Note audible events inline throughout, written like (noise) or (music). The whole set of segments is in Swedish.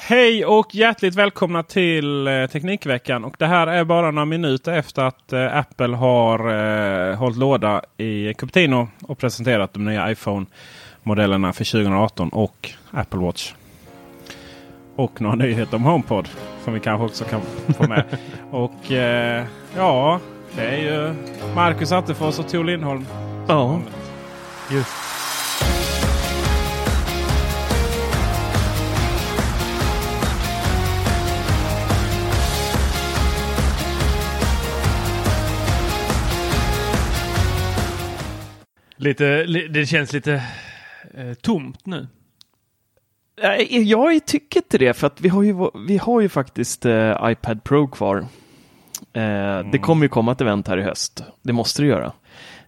Hej och hjärtligt välkomna till eh, Teknikveckan. Och det här är bara några minuter efter att eh, Apple har eh, hållit låda i Cupertino och presenterat de nya iPhone-modellerna för 2018 och Apple Watch. Och några nyheter om HomePod som vi kanske också kan få med. (laughs) och eh, ja, det är ju Marcus Attefors och Tor Lindholm. Ja, just. Lite, li, det känns lite eh, tomt nu. Jag tycker inte det, för att vi har ju, vi har ju faktiskt eh, iPad Pro kvar. Eh, Det kommer ju komma ett event här i höst. Det måste det göra.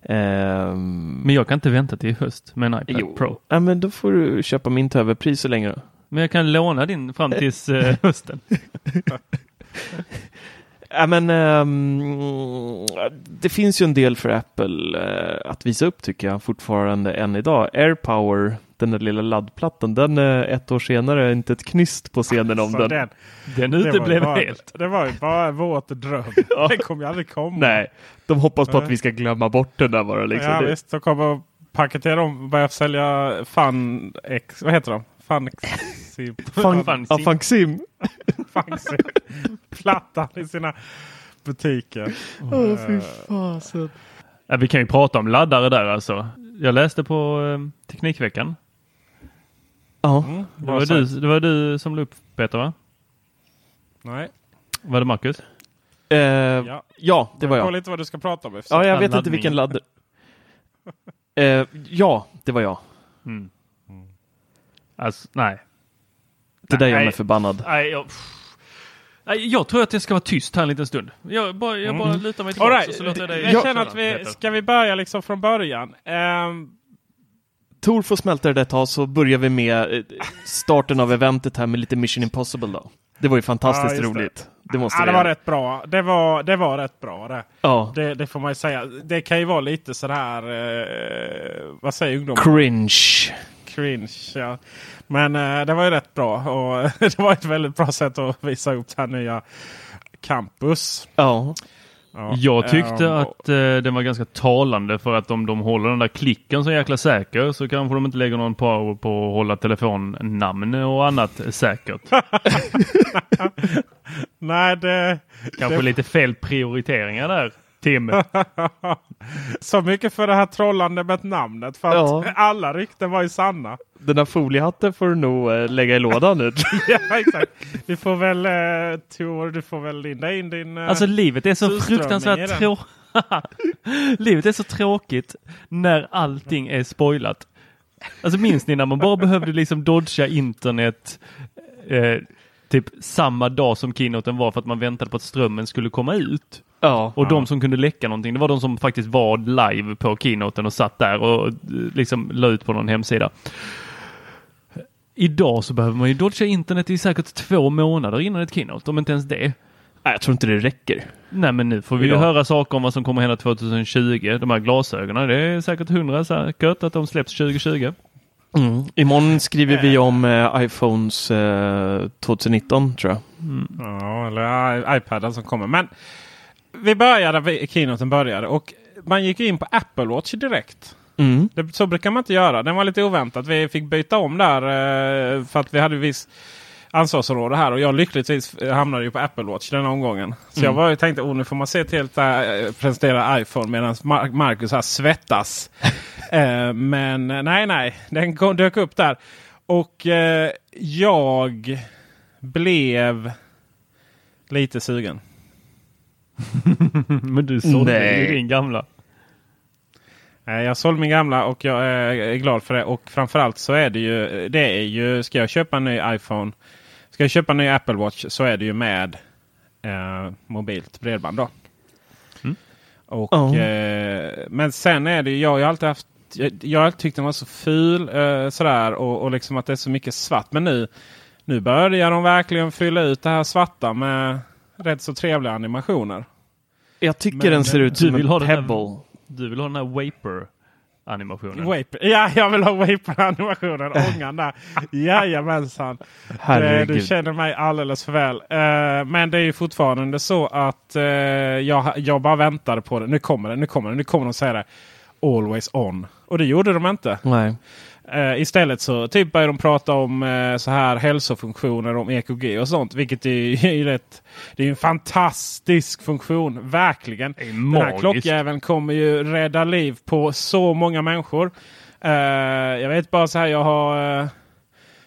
Ehm, Men jag kan inte vänta till i höst med en iPad jo. Pro. Ja, men då får du köpa min till överpris så länge då. Men jag kan låna din fram tills eh, hösten. (laughs) (laughs) Ja, men ehm, det finns ju en del för Apple eh, att visa upp tycker jag fortfarande än idag. AirPower, den där lilla laddplattan, den är ett år senare inte ett knyst på scenen om Så den. den, Den uteblev helt. det var ju bara våt dröm. (laughs) Ja. Det kommer ju aldrig komma. Nej, de hoppas på att vi ska glömma bort den där bara. Liksom. ja Det- visst, de kommer paketera om och börja sälja Fun X. Vad heter de? Fun Fun, Fan, ja. Funksim. Funxi. (laughs) Plattan i sina butiker. Åh, fy fasen. Ja, vi kan ju prata om laddare där alltså. Jag läste på eh, Teknikveckan. Ja, Det var, du, det var du som la upp Peter va? Nej. Var det Marcus? eh, Ja. ja, det var Kolla jag. lite vad du ska prata om. Ja, jag vet inte Laddningen. vilken ladd. (laughs) Eh, ja, det var jag. Mm. Alltså, nej. Det där gör mig förbannad. Nej, jag, nej, jag tror att jag ska vara tyst här en liten stund. Jag bara, jag bara lutar mig Mm. Tillbaka right. så låter jag dig Jag känner att vi, Peter. ska vi börja liksom från början? Ehm, Tor får smälta det där ett tag så börjar vi med eh, starten av eventet här med lite Mission Impossible då. Det var ju fantastiskt Ja, det. roligt. Det måste ja, det var rätt bra. Det var, det var rätt bra det. Ja. det. Det får man ju säga. Det kan ju vara lite sådär, eh, vad säger ungdomar? Cringe. Cringe. Ja. Men eh, det var ju rätt bra och (laughs) det var ett väldigt bra sätt att visa upp det här nya campus. Ja. Ja. Jag tyckte Ehm, att eh, den var ganska talande för att om de håller den där klicken så jäkla säker så kanske de inte lägger någon power på att hålla telefonnamn och annat säkert. (laughs) (laughs) Nej, det... Kanske det, lite fel prioriteringar där, Tim. (laughs) Så mycket för det här trollande med namnet. För att Ja. (laughs) alla rykten var ju sanna. Den där foliehatten får du nog eh, lägga i lådan nu. (laughs) ja, exakt. Vi får väl, eh, Tor, du får väl linda in din... Eh, Alltså livet är så fruktansvärt tråkigt. livet är så tråkigt när allting är spoilat. Alltså minns ni när man bara behövde liksom dodga internet eh, typ samma dag som keynoten var för att man väntade på att strömmen skulle komma ut. Ja. Och de som kunde läcka någonting, det var de som faktiskt var live på keynoten och satt där och eh, liksom la ut på någon hemsida. idag så behöver man ju dodga internet i säkert två månader innan ett keynote, om inte ens det. Nej, jag tror inte det räcker. Nej men nu får vi ju höra saker om vad som kommer hända 2020. De här glasögonen, det är säkert hundra säkert att de släpps 2020. Mm. Imorgon skriver vi om eh, iPhones eh, 2019 tror jag. Ja, eller i- iPaden som kommer. Men vi började, vi- keynoten började och man gick in på Apple Watch direkt. Mm. Det, så brukar man inte göra. Den var lite oväntat. Vi fick byta om där eh, för att vi hade viss ansvarsområde här. Och jag lyckligtvis eh, hamnade ju på Apple Watch den omgången. Så jag var, tänkte oh, nu får man se till att äh, presentera iPhone medan Mar- Marcus här svettas. (laughs) eh, men eh, nej, nej. Den kom, dök upp där. Och eh, jag blev lite sugen. (laughs) Men du sålde ju din gamla. Jag sålde min gamla och jag är glad för det. Och framförallt så är det ju, det är ju, ska jag köpa en ny iPhone, ska jag köpa en ny Apple Watch så är det ju med eh, mobilt bredband då. Och, Ja. eh, men sen är det ju, jag har ju alltid haft, jag, jag har alltid tyckt den var så ful eh, sådär och, och liksom att det är så mycket svart. Men nu, nu börjar de verkligen fylla ut det här svarta med rätt så trevliga animationer. Jag tycker Men, den ser ut du som vill en ha den här- pebble. Du vill ha den här Vaper animationen. Vape. Ja, jag vill ha Vape-animationen. Ångan där. (laughs) Jajamensan. Det, du Herregud. känner mig alldeles för väl. Eh, men det är ju fortfarande så att eh, jag, jag bara väntade på det. Nu kommer det, nu kommer det, nu kommer de säga det. Always on. Och det gjorde de inte. Nej. Eh, istället så typ börjar de prata om eh, så här hälsofunktioner, om EKG och sånt. Vilket är, (laughs) är rätt, det är en fantastisk funktion. Verkligen. Den här klockjäveln kommer ju rädda liv på så många människor. Eh, jag vet bara så här, jag har,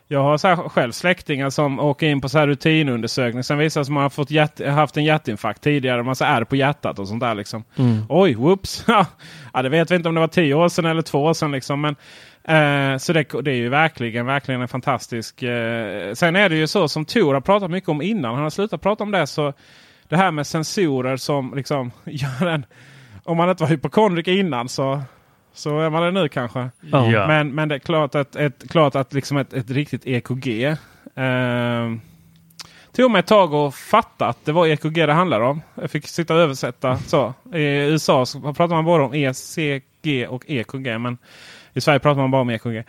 jag har så här själv släktingar som åker in på så här rutinundersökning. Sen visar det sig att man har fått hjärt, haft en hjärtinfarkt tidigare. Man så är på hjärtat och sånt där. Liksom. Oj, whoops! (laughs) ja, det vet vi inte om det var tio år sedan eller två år sedan. Liksom. Men, eh, så det, det är ju verkligen, verkligen en fantastisk... Eh, sen är det ju så som Tor har pratat mycket om innan. Han har slutat prata om det. så Det här med sensorer som liksom (laughs) gör en... Om man inte var hypokondriker innan så, så är man det nu kanske. Ja. Men, men det är klart att, ett, klart att liksom ett, ett riktigt EKG. Eh, tog mig ett tag att fatta att det var EKG det handlar om. Jag fick sitta och översätta. Så. I USA så pratar man bara om ECG och EKG. Men i Sverige pratar man bara om EKG.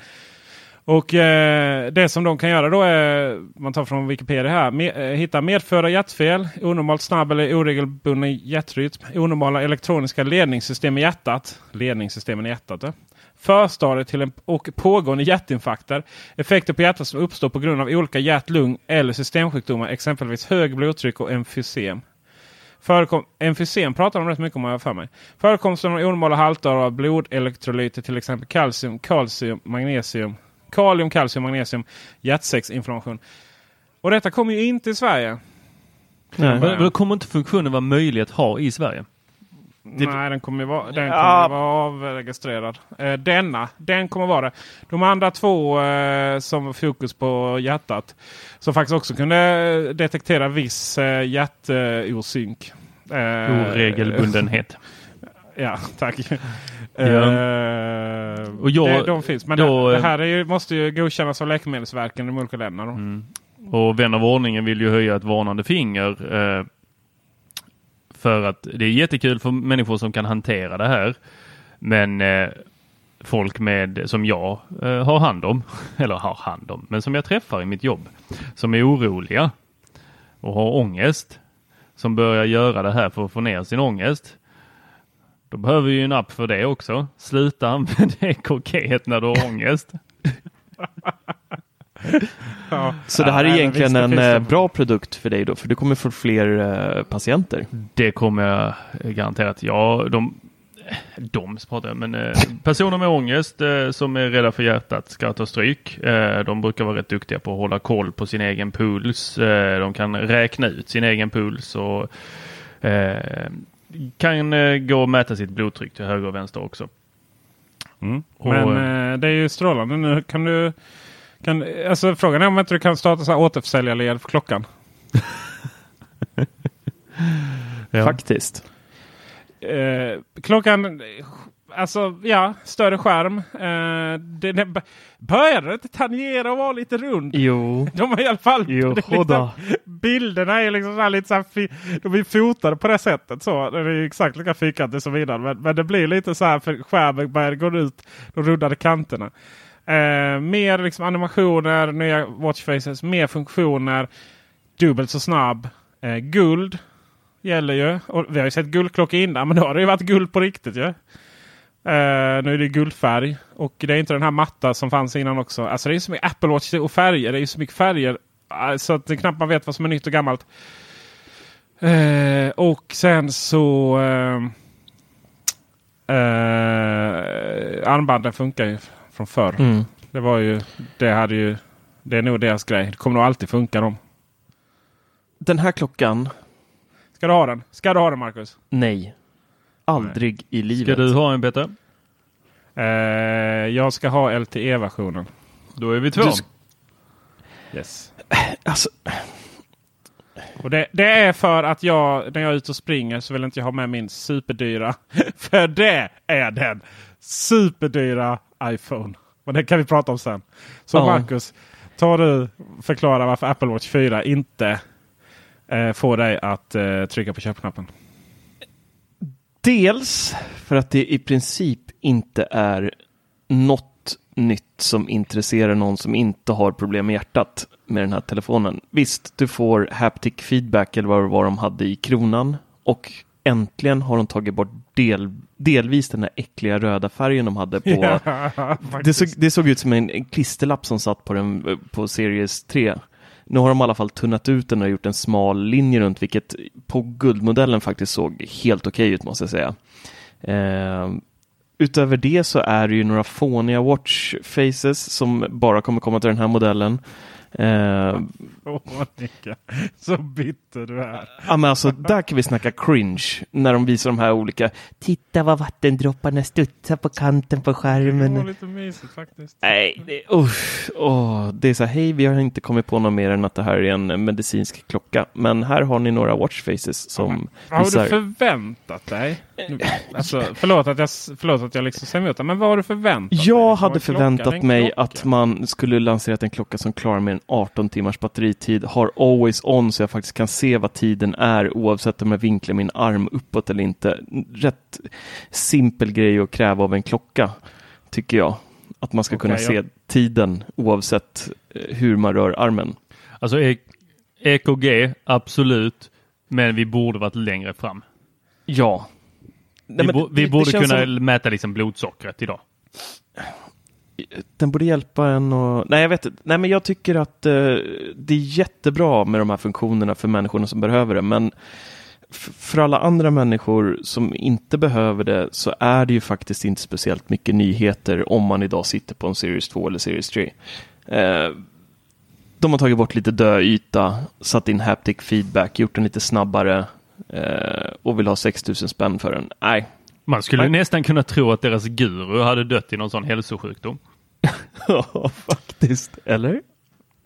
Och eh, det som de kan göra då är, man tar från Wikipedia här, med, eh, hitta medfödda hjärtfel, onormalt snabb eller oregelbunden hjärtrytm, onormala elektroniska ledningssystem i hjärtat, ledningssystemen i hjärtat, ja. förstadiet till en, och pågående hjärtinfarkter, effekter på hjärtat som uppstår på grund av olika hjärt-, lung eller systemsjukdomar, exempelvis hög blodtryck och emfysem. Förekom, emfysem pratar de rätt mycket om har jag för mig. Förekomsten av onormala halter av blodelektrolyter, till exempel kalcium, kalcium, magnesium, kalium, kalcium, magnesium, hjärtsäcksinflammation. Och detta kommer ju inte i Sverige. Nej. Men då kommer inte funktionen vara möjlig att ha i Sverige? Nej, den kommer ju vara, den Ja. kommer vara avregistrerad. Eh, denna, den kommer vara det. De andra två eh, som var fokus på hjärtat. Som faktiskt också kunde eh, detektera viss eh, hjärtosynk. Eh, Oregelbundenhet. (laughs) Ja, tack. Ja. Eh, Och jag- det, de finns. Men då, det, det eh, här är ju, måste ju godkännas av Läkemedelsverket i de olika länderna. Då. Mm. Och vän av ordningen vill ju höja ett varnande finger. Eh, för att det är jättekul för människor som kan hantera det här. Men eh, folk med, som jag eh, har hand om, (laughs) eller har hand om, men som jag träffar i mitt jobb, som är oroliga och har ångest, som börjar göra det här för att få ner sin ångest. Då behöver vi ju en app för det också. Sluta (laughs) använda EKG när du har ångest. (laughs) (laughs) Ja. Så det här är egentligen en eh, bra produkt för dig då, för du kommer få fler eh, patienter. Det kommer jag garanterat. Ja, de, de pratar jag, men eh, personer med ångest eh, som är rädda för hjärtat ska ta stryk. Eh, de brukar vara rätt duktiga på att hålla koll på sin egen puls. Eh, de kan räkna ut sin egen puls och eh, kan eh, gå och mäta sitt blodtryck till höger och vänster också. Mm. Och, Men eh, det är ju strålande. Nu kan du... Kan, alltså, frågan är om inte du kan starta så här återförsäljarled för klockan. (laughs) Ja. Faktiskt. Eh, klockan alltså ja, större skärm. Eh, det, det b- började inte tangera och vara lite rund. Jo. (laughs) De har i alla fall Jo, (laughs) det liksom, bilderna är liksom så här lite så här, de är fotade på det sättet. Så. Det är exakt lika fyrkantigt som innan. Men, men det blir lite så här för skärmen börjar gå ut de rundade kanterna. Eh, mer liksom animationer, nya watchfaces, mer funktioner. Dubbelt så snabb. Eh, guld gäller ju. Och vi har ju sett guldklockor innan men då har det ju varit guld på riktigt ju. Eh, nu är det guldfärg och det är inte den här matta som fanns innan också. Alltså det är så mycket Apple Watch och färger. Det är så mycket färger eh, så att det knappt man vet vad som är nytt och gammalt. Eh, och sen så eh, eh, armbanden funkar ju från förr. Mm. Det var ju, det hade ju, det är nog deras grej. Det kommer nog alltid funka dem. Den här klockan, Ska du ha den? Ska du ha den Marcus? nej. Aldrig i Ska livet. du ha en Peter? Eh, jag ska ha LTE-versionen. Då är vi två. Yes. Alltså, Och det, det är för att jag när jag är ute och springer så vill inte jag ha med min superdyra. (laughs) för det är den superdyra iPhone. Men det kan vi prata om sen. Så Ja. Marcus, ta du förklara varför Apple Watch 4 inte eh, får dig att eh, trycka på köpknappen. Dels för att det i princip inte är något nytt som intresserar någon som inte har problem med hjärtat med den här telefonen. Visst, du får haptic feedback eller vad det var de hade i kronan och äntligen har de tagit bort del, delvis den här äckliga röda färgen de hade på (laughs) det såg, det såg ut som en, en klisterlapp som satt på, den, på Series 3. Nu har de i alla fall tunnat ut den och gjort en smal linje runt, vilket på guldmodellen faktiskt såg helt okej ut måste jag säga. Eh, utöver det så är det ju några fåniga watch faces som bara kommer komma till den här modellen. Eh, Åh, Monica, så bitter du är. Ja men alltså där kan vi snacka cringe när de visar de här olika Titta vad vattendropparna studsar på kanten på Det var skärmen. lite mysigt faktiskt. Nej, det, usch, åh, det är så här, hej vi har inte kommit på något mer än att det här är en medicinsk klocka. Men här har ni några watchfaces som Vad har visar. du förväntat dig? Alltså, förlåt att jag, förlåt att jag liksom säger emot det, men vad har du förväntat dig? Jag hade förväntat mig klocka. att man skulle lanserat en klocka som klarar mer än 18 timmars batteritid, har always on så jag faktiskt kan se vad tiden är oavsett om jag vinklar min arm uppåt eller inte. Rätt simpel grej att kräva av en klocka, tycker jag. Att man ska kunna Okej, se tiden oavsett eh, hur man rör armen. Alltså E- EKG, absolut. Men vi borde varit längre fram. Ja. Nej, vi bo, vi det borde kunna som- mäta liksom blodsockret idag. Den borde hjälpa en och... Nej, jag vet inte. Nej, men jag tycker att eh, det är jättebra med de här funktionerna för människorna som behöver det, men för alla andra människor som inte behöver det så är det ju faktiskt inte speciellt mycket nyheter om man idag sitter på en Series 2 eller Series 3. Eh, de har tagit bort lite döyta, satt in haptic feedback, gjort den lite snabbare eh, och vill ha 6000 spänn för den. Nej, man skulle Nej. nästan kunna tro att deras guru hade dött i någon sån hälsosjukdom. (laughs) Ja, faktiskt. Eller?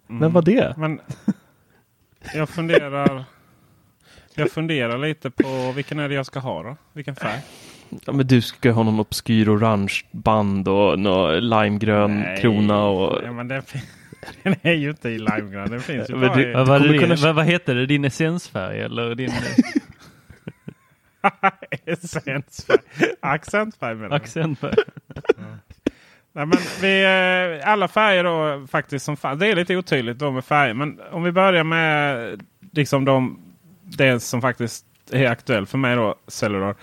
Men vad det? Men jag funderar. Jag funderar lite på vilken är det jag ska ha då? Vilken färg? Ja, men du ska ha någon obskyr orange band och någon limegrön Nej. krona och... Ja, men den, (laughs) den är ju inte i limegrön. Den finns ju bara du- i... Vad, var din, kunna- vad, vad heter det? Din essensfärg eller din (laughs) (laughs) Essensfärg. Accentfärg menar accentfärg? Nej, men vi, eh, alla färger då faktiskt som. Det är lite otydligt då med färger. Men om vi börjar med liksom de, det som faktiskt är aktuellt för mig då, Cellular.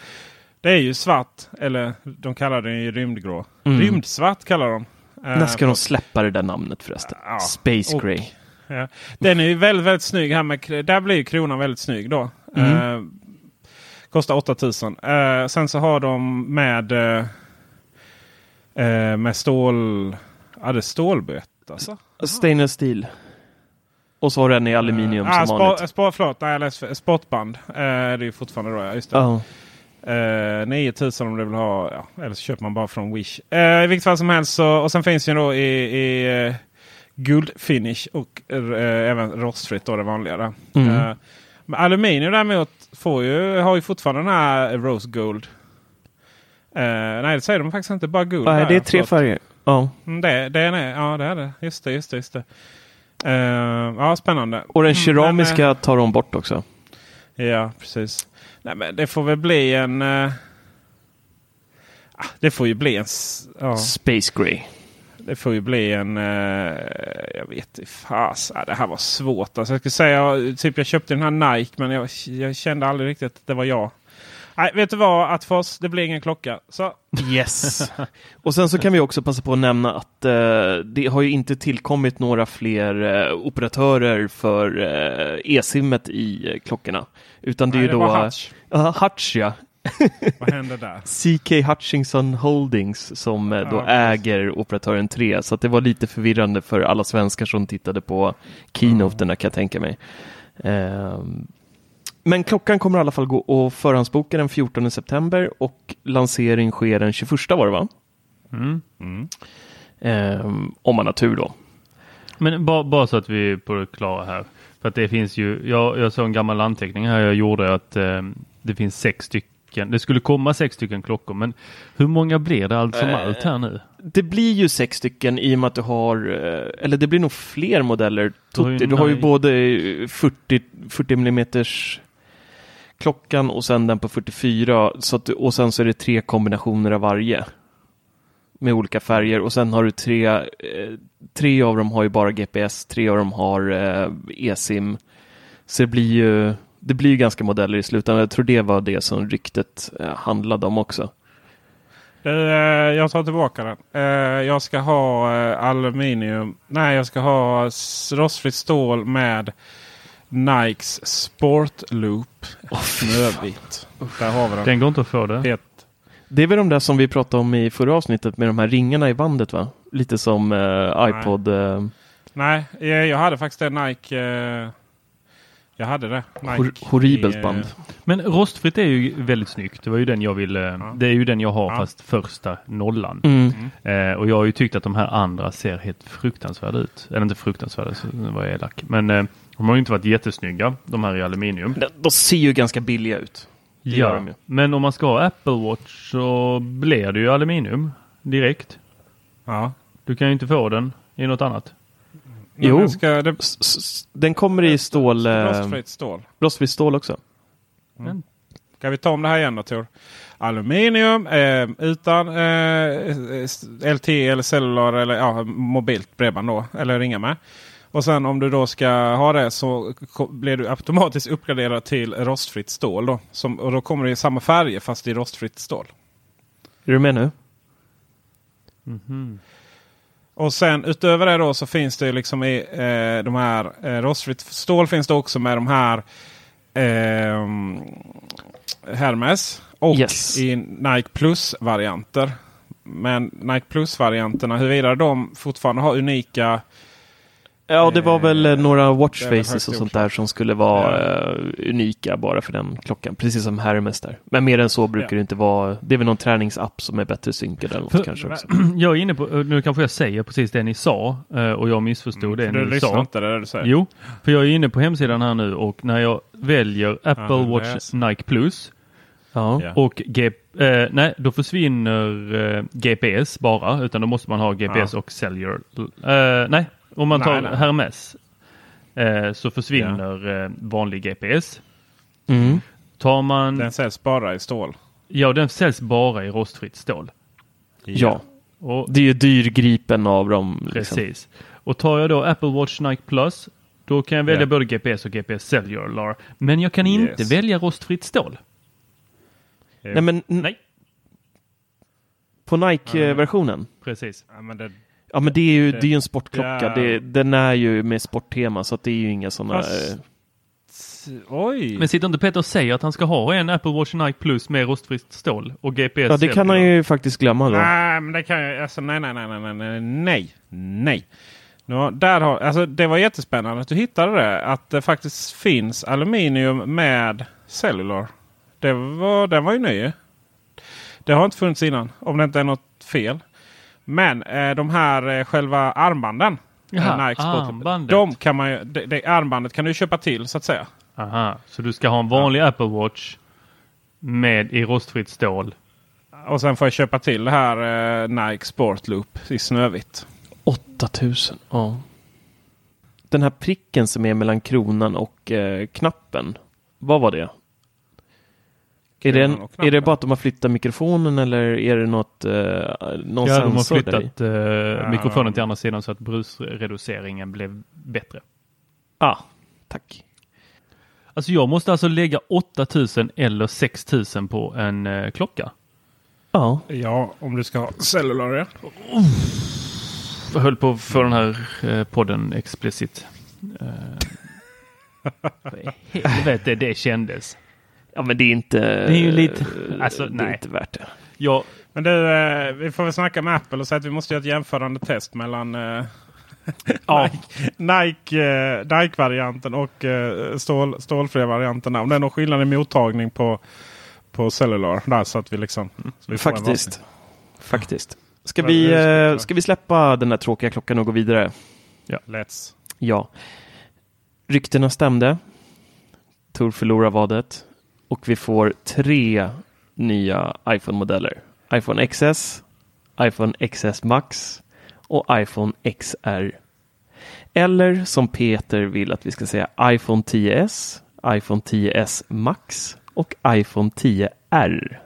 Det är ju svart, eller de kallar den ju rymdgrå. Mm. Rymdsvart kallar de. Eh, När ska de släppa det där namnet förresten? Ja, Space och- Gray. Ja. Den är ju väldigt, väldigt snygg här med, där blir ju kronan väldigt snygg då. Mm. Eh, kostar 8000. Eh, sen så har de med eh, eh, med stål... Ja, det är stålböt alltså. Stainless steel. Och så har du en i aluminium ah, som vanligt. spa, förlåt, nej, jag läste. Sportband. Eh, det är ju fortfarande då, ja, just det. Ja. Eh, 9000 om du vill ha. Ja, eller så köper man bara från Wish. Eh, I vilket fall som helst. Så, och sen finns ju då i, i eh, guldfinish och eh, även rostfritt då det vanliga. Mm. Eh, aluminium däremot får ju, har ju fortfarande den här rose gold. Eh, nej, det säger de faktiskt inte. Bara guld. Nej, det är tre färger. Ja. Mm, det, det är det. Ja, det är det. Just det, just det. Just det. Eh, ja, spännande. Och den Mm, keramiska tar de bort också. men, eh, ja, precis. Nej, men det får väl bli en... eh, ah, det får ju bli en... Ja, Space Gray. Det får ju bli en... eh, jag vet inte. Fas. Ah, det här var svårt. Alltså, jag skulle säga typ jag köpte den här Nike men jag, jag kände aldrig riktigt att det var jag. Nej, vet du vad Atfors? Det blir ingen klocka. Så Yes. och sen så kan vi också passa på att nämna att eh, det har ju inte tillkommit några fler eh, operatörer för eh, e-simmet i eh, klockorna. Utan det är Nej, ju det då var Hutch. Ja, Hutch ja. (laughs) Vad hände där? CK Hutchinson Holdings som eh, då Ja, precis. äger operatören 3. Så att det var lite förvirrande för alla svenskar som tittade på keynoterna kan jag tänka mig. Ehm, men klockan kommer i alla fall gå att förhandsboka den 14 september och lansering sker den 21 var det va? Mm. Ehm, om man har tur då. Men bara, bara så att vi är på det klara här. För att det finns ju, jag, jag såg en gammal anteckning här jag gjorde att eh, det finns sex stycken. Det skulle komma sex stycken klockor men hur många blir det allt som Eh, allt här nu? Det blir ju sex stycken i och med att du har, eh, eller det blir nog fler modeller. Du har ju du har ju både 40, 40 mm klockan och sen den på 44 så att, och sen så är det tre kombinationer av varje. Med olika färger och sen har du tre, eh, tre av dem har ju bara GPS, tre av dem har eh, e-sim. Så det blir ju det blir ju ganska modeller i slutändan. Jag tror det var det som ryktet eh, handlade om också. Eh, jag tar tillbaka den. Eh, jag ska ha aluminium. Nej, jag ska ha rostfritt stål med Nikes Sport Loop. Snövitt. Där har vi den. Den går inte att få det. Het. Det är väl de där som vi pratade om i förra avsnittet med de här ringarna i bandet va? Lite som eh, iPod. Eh, Nej, eh, jag hade faktiskt det Nike. Eh, jag hade det. Nike hor- horribelt i, eh, band. Men rostfritt är ju väldigt snyggt. Det var ju den jag ville. Det är ju den jag har Ja. fast första nollan. Mm. Eh, och jag har ju tyckt att de här andra ser helt fruktansvärda ut. Eller inte fruktansvärda, så var jag elak. Men eh, de har ju inte varit jättesnygga, de här i aluminium. De, de ser ju ganska billiga ut. Det Ja, men om man ska ha Apple Watch så blir det ju aluminium direkt. Ja. Du kan ju inte få den i något annat. Jo. den Ska, det, Den kommer i stål, eh, rostfritt stål. rostfritt stål också. Ska vi ta om det här igen då Tor? Aluminium eh, utan eh, LTE eller cellular eller ja, mobilt bredband då. Eller ringa med. Och sen om du då ska ha det så blir du automatiskt uppgraderad till rostfritt stål. Då. Som, och då kommer det i samma färger fast i rostfritt stål. Är du med nu? Och sen utöver det då så finns det liksom i eh, de här eh, rostfritt stål finns det också med de här eh, Hermes och Yes. i Nike Plus-varianter. Men Nike Plus-varianterna, huruvida de fortfarande har unika Ja, det var väl eh, några det väl watchfaces och sånt där som skulle vara Ja. eh, unika bara för den klockan. Precis som Hermes där. Men mer än så brukar Ja. det inte vara. Det är väl någon träningsapp som är bättre synkad eller något För- kanske också. (clears throat) Jag är inne på, nu kanske jag säger precis det ni sa eh, och jag missförstod det Mm, Du ni sa. inte det du säger? Jo, för jag är inne på hemsidan här nu och när jag väljer Apple du Watch läser. Nike Plus. Ja. och G, eh, nej, då försvinner eh, GPS bara, utan då måste man ha GPS Ja. och cellular. Eh, nej, om man tar Nej, nej. Hermes eh, så försvinner eh, vanlig GPS. Mm. Tar man, Den säljs bara i stål. ja den säljs bara i rostfritt stål. ja. Och, Det är dyrgripen av dem. Liksom. Precis. Och tar jag då Apple Watch Nike Plus, då kan jag välja Ja. både GPS och GPS Cellular. Men jag kan inte Yes. välja rostfritt stål. Nej, men Nej, på Nike-versionen. precis. Ja, men det, Ja men det är ju, det är ju en sportklocka. Det, den är ju med sporttema så att det är ju inga sådana... Oj. Men sitter inte Peter och säger att han ska ha en Apple Watch Nike Plus med rostfritt stål och GPS? Ja det kan han ju faktiskt glömma då. Nej men det kan jag alltså, nej nej nej nej nej nej nej. No, där har, alltså, det var jättespännande att du hittade det. Att det faktiskt finns aluminium med Cellular. Det var, den var ju ny. Det har inte funnits innan om det inte är något fel. Men eh, de här eh, själva armbanden. Jaha, eh, Nike Sport- armbandet. De kan man ju, det, det armbandet kan du köpa till så att säga. Aha, så du ska ha en vanlig Apple Watch med i rostfritt stål Och sen får jag köpa till det här eh, Nike Sportloop i Snövit. 8000, ja. Den här pricken som är mellan kronan och eh, knappen. Vad var det? Är det, en, är det bara att de har flyttat mikrofonen eller är det något, eh, någon Ja, de har flyttat eh, mikrofonen till andra sidan så att brusreduceringen blev bättre. Ah, tack. Alltså jag måste alltså lägga 8000 eller 6000 på en eh, klocka. Ja, Ja, om du ska ha cellular ja. Jag höll på att få den här eh, podden explicit. Eh, (laughs) helvete det kändes. Ja men det är inte... Det är ju lite- alltså, det är nej. inte värt det. Jag, Men du, eh, vi får väl snacka med Apple och säga att vi måste göra ett jämförande test mellan eh, (laughs) Ja, Nike, eh, Nike-varianten och eh, stål, stålfria varianten. Om det är någon skillnad i mottagning på, på cellular. Där, så att vi liksom... Så vi faktiskt. Faktiskt. Ska Ja, vi, ska- eh, ska vi släppa den där tråkiga klockan och gå vidare? varsin. Let's. Ja. Ryktena stämde. Tor förlorar vadet. Och vi får tre nya iPhone-modeller. iPhone XS, iPhone XS Max och iPhone XR. Eller som Peter vill att vi ska säga iPhone 10s, iPhone 10s Max och iPhone 10R.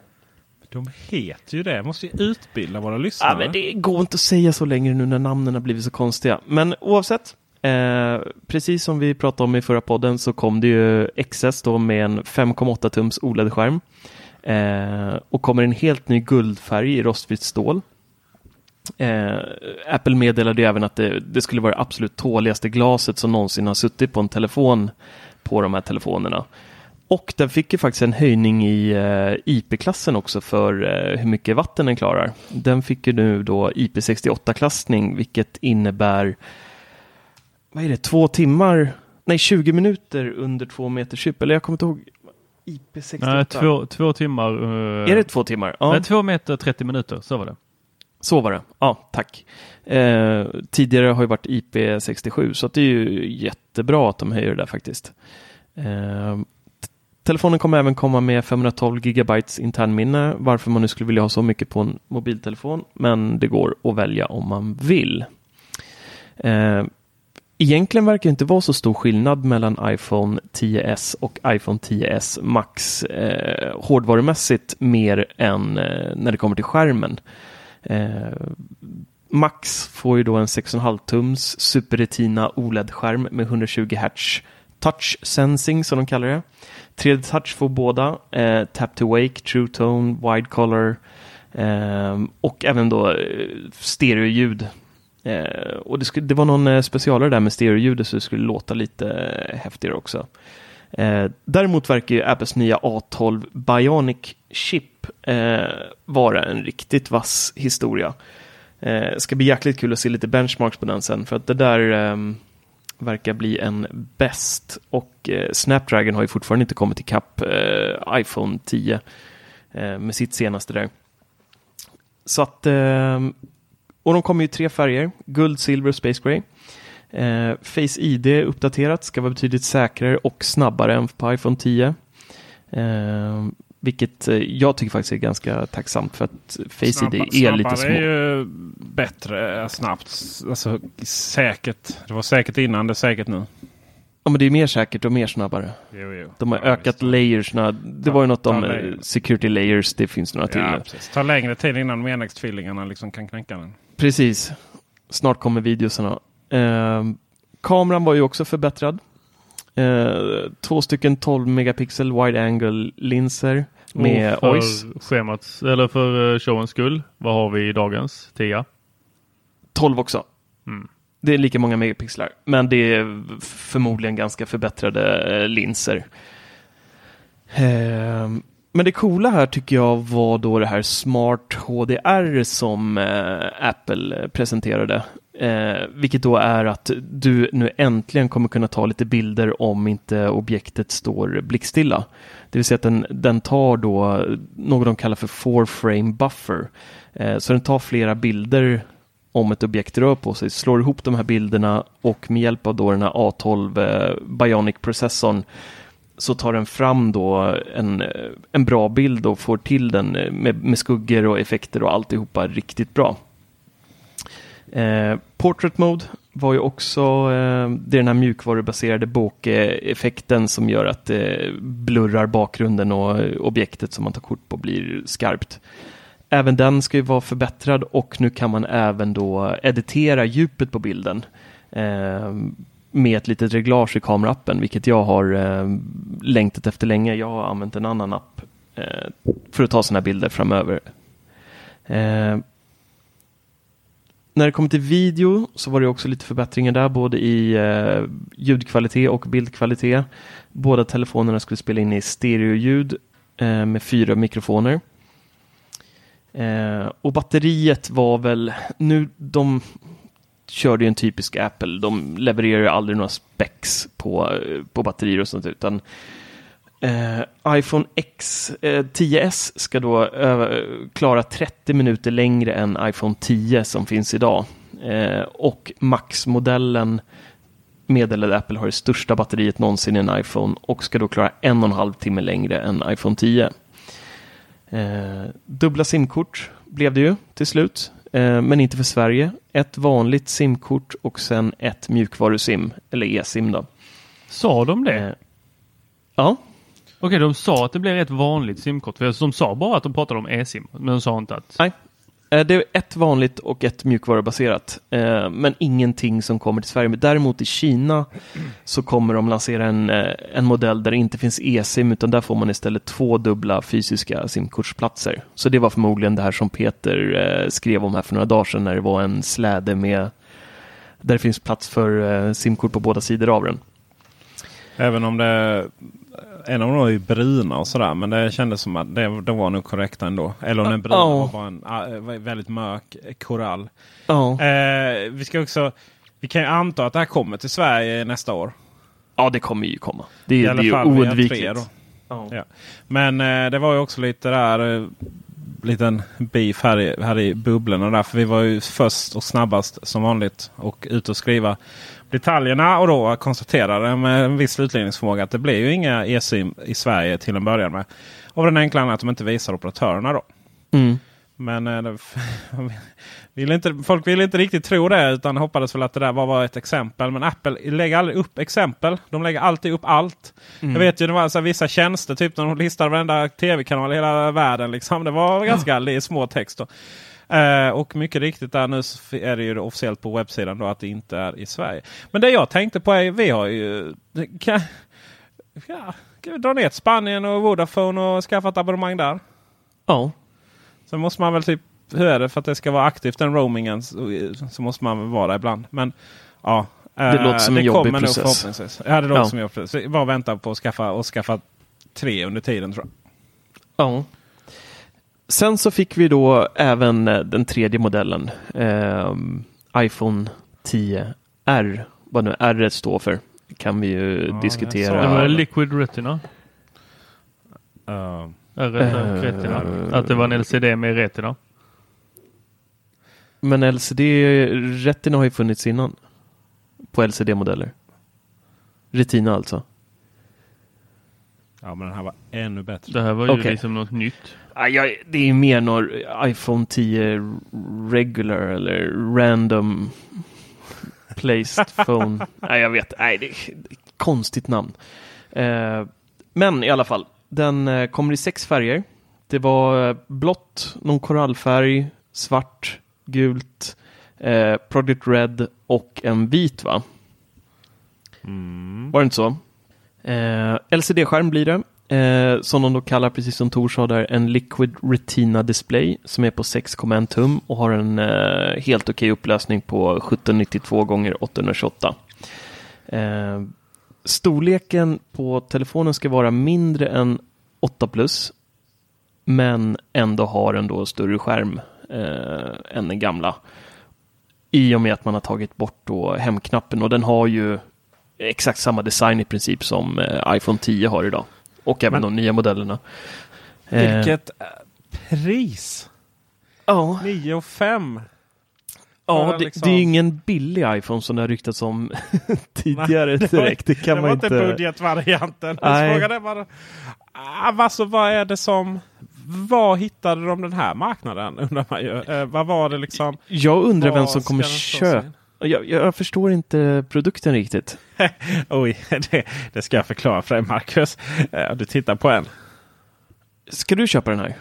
De heter ju det. Jag måste ju utbilda våra lyssnare. Ja, men det går inte att säga så längre nu när namnen har blivit så konstiga. Men oavsett, eh, precis som vi pratade om i förra podden så kom det ju XS då med en 5,8 tums OLED-skärm. Eh, och kommer en helt ny guldfärg i rostfritt stål. Eh, Apple meddelade ju även att det, det skulle vara det absolut tåligaste glaset som någonsin har suttit på en telefon på de här telefonerna. Och den fick ju faktiskt en höjning i eh, IP-klassen också för eh, hur mycket vatten den klarar. Den fick ju nu då IP68-klassning vilket innebär vad är det, två timmar, nej 20 minuter under två meters djup. Eller jag kommer inte ihåg. IP68. nej, två, två timmar. eh, Är det två timmar? Ja. Nej, två meter 30 minuter, så var det. Så var det. Ja, tack. Eh, tidigare har ju varit IP67 så det är ju jättebra att de höjer det där faktiskt. Eh, telefonen kommer även komma med 512 GB internminne varför man nu skulle vilja ha så mycket på en mobiltelefon. Men det går att välja om man vill. Eh, Egentligen verkar det inte vara så stor skillnad mellan iPhone 10s och iPhone 10s Max eh, hårdvarumässigt mer än eh, när det kommer till skärmen. Eh, Max får ju då en 6,5 tums Super Retina OLED-skärm med 120 Hz touch sensing som de kallar det. 3D touch får båda, eh, tap to wake, true tone, wide color eh, och även då eh, stereoljud. Eh, och det, skulle, det var någon eh, specialare där med stereoljudet så det skulle låta lite eh, häftigare också. Eh, däremot verkar ju Apples nya A12 Bionic Chip eh, vara en riktigt vass historia. Eh, ska bli jäkligt kul att se lite benchmarks på den sen för att det där ehm, verkar bli en bäst och eh, Snapdragon har ju fortfarande inte kommit ikapp eh, iPhone 10 eh, med sitt senaste där. Så att ehm, och de kommer i tre färger, guld, silver och space gray. Eh, Face ID uppdaterat, ska vara betydligt säkrare och snabbare än på iPhone 10. Eh, vilket eh, jag tycker faktiskt är ganska tacksamt för att Face ID är lite små. är ju bättre eh, snabbt. Alltså säkert. Det var säkert innan, det är säkert nu. Ja, men det är mer säkert och mer snabbare. Jo, jo. De har Ja, ökat visst. layersna. Det Ta- var ju något om eh, layer. security layers. Det finns några till Ja, nu. precis. Ta längre tid innan de enäggstvillingarna liksom kan knäcka den. Precis. Snart kommer videosarna. Eh, kameran var ju också förbättrad. Eh, två stycken 12 megapixel wide angle linser med och för OIS. schemat, eller för eh, showens skull, vad har vi i dagens 10? 12 också. Mm. Det är lika många megapixlar, men det är förmodligen ganska förbättrade eh, linser. Ehm, men det coola här tycker jag var då det här Smart HDR som eh, Apple presenterade. Eh, vilket då är att du nu äntligen kommer kunna ta lite bilder om inte objektet står blickstilla. Det vill säga att den, den tar då något de kallar för four frame buffer. Eh, så den tar flera bilder om ett objekt rör på sig, slår ihop de här bilderna och med hjälp av då den här A12 eh, Bionic processorn så tar den fram då en, en bra bild och får till den med, med skuggor och effekter och alltihopa riktigt bra. Eh, Portrait Mode var ju också eh, det är den här mjukvarubaserade bokeffekten som gör att det eh, blurrar bakgrunden och eh, objektet som man tar kort på blir skarpt. Även den ska ju vara förbättrad och nu kan man även då editera djupet på bilden eh, med ett litet reglage i kameraappen, vilket jag har eh, längtat efter länge. Jag har använt en annan app eh, för att ta sådana bilder framöver. Eh, när det kommer till video så var det också lite förbättringar där, både i eh, ljudkvalitet och bildkvalitet. Båda telefonerna skulle spela in i stereoljud eh, med fyra mikrofoner. Eh, och batteriet var väl, nu de körde ju en typisk Apple, de levererar ju aldrig några specs på, eh, på batterier och sånt utan eh, iPhone X eh, 10s ska då eh, klara 30 minuter längre än iPhone 10 som finns idag. Eh, och Max-modellen meddelade Apple har det största batteriet någonsin i en iPhone och ska då klara en och en halv timme längre än iPhone 10. Eh, dubbla simkort blev det ju till slut, men inte för Sverige. Ett vanligt simkort och sen ett mjukvarusim, eller e-sim då. Sa de det? Eh, ja, Okej, de sa att det blir ett vanligt simkort. För de sa bara att de pratade om e-sim, men de sa inte att... nej. Eh, det är ett vanligt och ett mjukvarubaserat, eh, men ingenting som kommer till Sverige. Men däremot i Kina så kommer de lansera en, eh, en modell där det inte finns e-sim, utan där får man istället två dubbla fysiska simkortsplatser. Så det var förmodligen det här som Peter skrev om här för några dagar sedan, när det var en släde med där det finns plats för simkort på båda sidor av den. Även om det en av dem var ju bruna och sådär. Men det kändes som att det, det var nog korrekt ändå. Eller om den bruna Ja. var bara en ah, väldigt mörk korall. Ja, Eh, vi ska också vi kan ju anta att det här kommer till Sverige nästa år. ja det kommer ju komma. Det, är- I det alla är ju oundvikligt. tre då. Ja. Ja. Men eh, det var ju också lite där eh, liten beef här i, här i bubblorna där. För vi var ju först och snabbast som vanligt och ute och skriva detaljerna och då konstaterade med en viss slutledningsförmåga att det blir ju inga e-sim i Sverige till en början med. Av den enkla anledningen att de inte visar operatörerna då. Mm. Men eh, det, (laughs) vill inte, folk ville inte riktigt tro det utan hoppades väl att det där var ett exempel. Men Apple lägger aldrig upp exempel. De lägger alltid upp allt. Mm. Jag vet ju det var så vissa tjänster, typ när de listar varenda tv-kanal i hela världen. Liksom. Det var ganska är små text. Eh, och mycket riktigt där nu är det ju officiellt på webbsidan då att det inte är i Sverige. Men det jag tänkte på är, vi har ju... Kan, ja, kan vi dra ner till Spanien och Vodafone och skaffa ett abonnemang där? ja. Sen måste man väl typ, hur är det för att det ska vara aktivt den roamingen så, så måste man väl vara där ibland. Men ja. Det eh, låter som en det jobbig kommer nog process. Ja, det låter Ja. som en jobbig process. Bara vänta på att skaffa, och skaffa tre under tiden tror jag. Ja. Sen så fick vi då även eh, den tredje modellen. ehm, iPhone 10R. Vad nu R står för. Kan vi ju Ja, diskutera. Det var det. Liquid Retina. Uh, Retina. Eh, retina. Att det var en LCD med Retina. Men LCD, Retina har ju funnits innan. På LCD-modeller. Retina alltså. Ja men den här var ännu bättre. Det här var ju Okej. liksom något nytt. Ja, det är mer någon iPhone 10 regular eller random placed (laughs) phone. Nej, jag vet. Nej, det är ett konstigt namn. Eh, men i alla fall, den eh, kommer i sex färger. Det var eh, blått, någon korallfärg, svart, gult, eh, Project Red och en vit va? Var det inte så? Eh, LCD-skärm blir det. Eh, som de då kallar, precis som Tor sa där, en Liquid Retina Display som är på 6,1 tum och har en eh, helt okej upplösning på 1792 gånger 828. Eh, storleken på telefonen ska vara mindre än 8 plus men ändå har den då större skärm eh, än den gamla. I och med att man har tagit bort då hemknappen och den har ju exakt samma design i princip som eh, iPhone 10 har idag. Och även Men- de nya modellerna. Eh, Vilket eh, pris! Ja, 9 och 5. Ja, det, liksom- det är ju ingen billig iPhone som det har ryktats om (laughs) tidigare det var- direkt. Det kan det man var inte budgetvarianten. Nej. Frågan bara, alltså, vad är det som... Var hittade de den här marknaden? (laughs) Undrar man ju. Eh, vad var det liksom? Jag undrar vem som kommer köpa. Jag, jag förstår inte produkten riktigt. (laughs) Oj, det, det ska jag förklara för dig Marcus. Eh, Du tittar på en. Ska du köpa den här?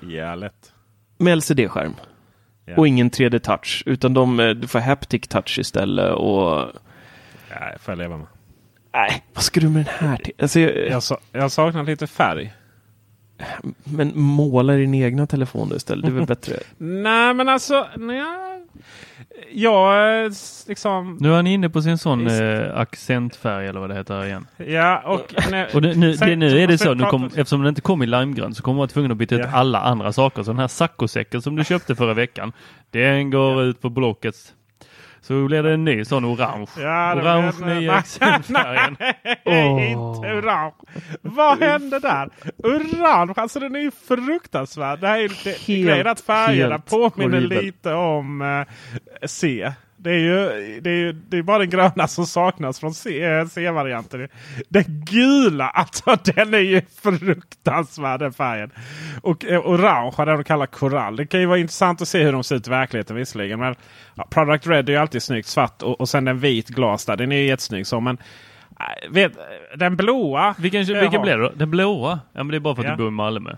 Ja, lätt. Med LCD-skärm? Ja. Och ingen 3D-touch, utan de, eh, du får haptic touch istället och... Ja, det får jag leva med. Nej, vad ska du med den här till? Alltså, jag, Jag, sa, jag saknar lite färg. Men måla din egna telefon istället, det är väl (laughs) bättre? Nej, men alltså... Nej, jag liksom... Nu är han inne på sin sån eh, accentfärg eller vad det heter igen. Ja, och... Nej, Och det, nu, sen- det, nu är det så, nu kom, eftersom den inte kom i limegrön så kommer man vara tvungen att byta ut Ja. alla andra saker. Så den här saccosäcken som du köpte förra veckan, den går ut på Blocket. Så blir det en ny sån orange. Ja, det orange nya accentfärgen. (laughs) Nej, inte orange. Vad hände där? Orange, alltså den är ju fruktansvärd. Det här är ju det, Helt, grejen att färgerna påminner horribel. lite om eh, C. Det är ju det är, ju- det är bara den gröna som saknas från eh, C-varianten. Den gula, alltså (laughs) den är ju fruktansvärd den färgen. Och eh, orange, det de kallar korall. Det kan ju vara intressant att se hur de ser ut i verkligheten visserligen. Men ja, Product Red är ju alltid snyggt svart och, och sen en vit glas där. Den är ju jättesnygg så men äh, vet, den blåa. Vilken, jag vilken blev det då? Den blåa? Ja men det är bara för att Ja. du bor i Malmö.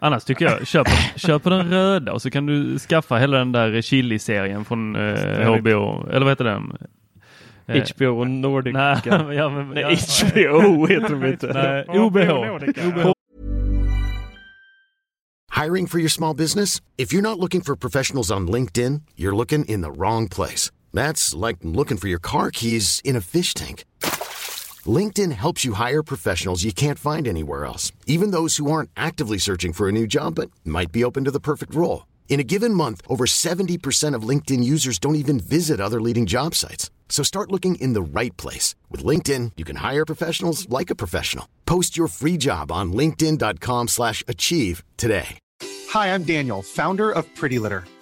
Annars tycker jag, köp, köp den röda och så kan du skaffa hela den där chili-serien från eh, HBO. Eller vad heter den? Eh, HBO Nordic. Nej, (laughs) ja, men, Nej, ja. HBO heter de inte. Nej. Nordica. OBH. Hiring for your small business? If you're not looking for professionals on LinkedIn, you're looking in the wrong place. That's like looking for your car keys in a fish tank. LinkedIn helps you hire professionals you can't find anywhere else, even those who aren't actively searching for a new job but might be open to the perfect role. In a given month, over 70% of LinkedIn users don't even visit other leading job sites. So start looking in the right place. With LinkedIn, you can hire professionals like a professional. Post your free job on linkedin.com slash achieve today. Hi, I'm Daniel, founder of Pretty Litter.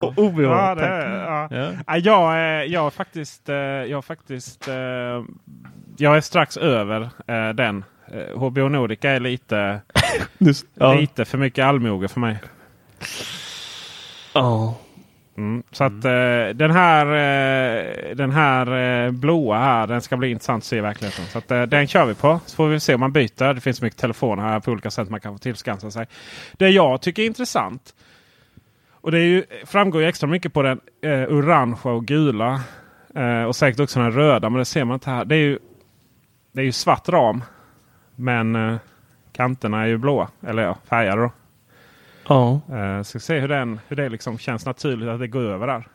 (laughs) OBH, Ja, det, ja. Ja. Ja, jag, är- jag är faktiskt, eh, jag är faktiskt, eh, jag är strax över eh, den. HBO Nordica är lite, (laughs) Ja. lite för mycket allmoge för mig. Ja. Mm. Så att eh, den här, den här blåa här, den ska bli intressant att se i verkligheten. Så att, den kör vi på. Så får vi se om man byter. Det finns mycket telefoner här på olika sätt man kan få tillskansa sig. Det jag tycker är intressant. Och det är ju, framgår ju extra mycket på den eh, orangea och gula. Eh, och säkert också den röda, men det ser man inte här. Det är ju, det är ju svart ram. Men eh, kanterna är ju blåa. Eller ja, färgade då. ja. Eh, ska se hur, den, hur det liksom känns naturligt att det går över där.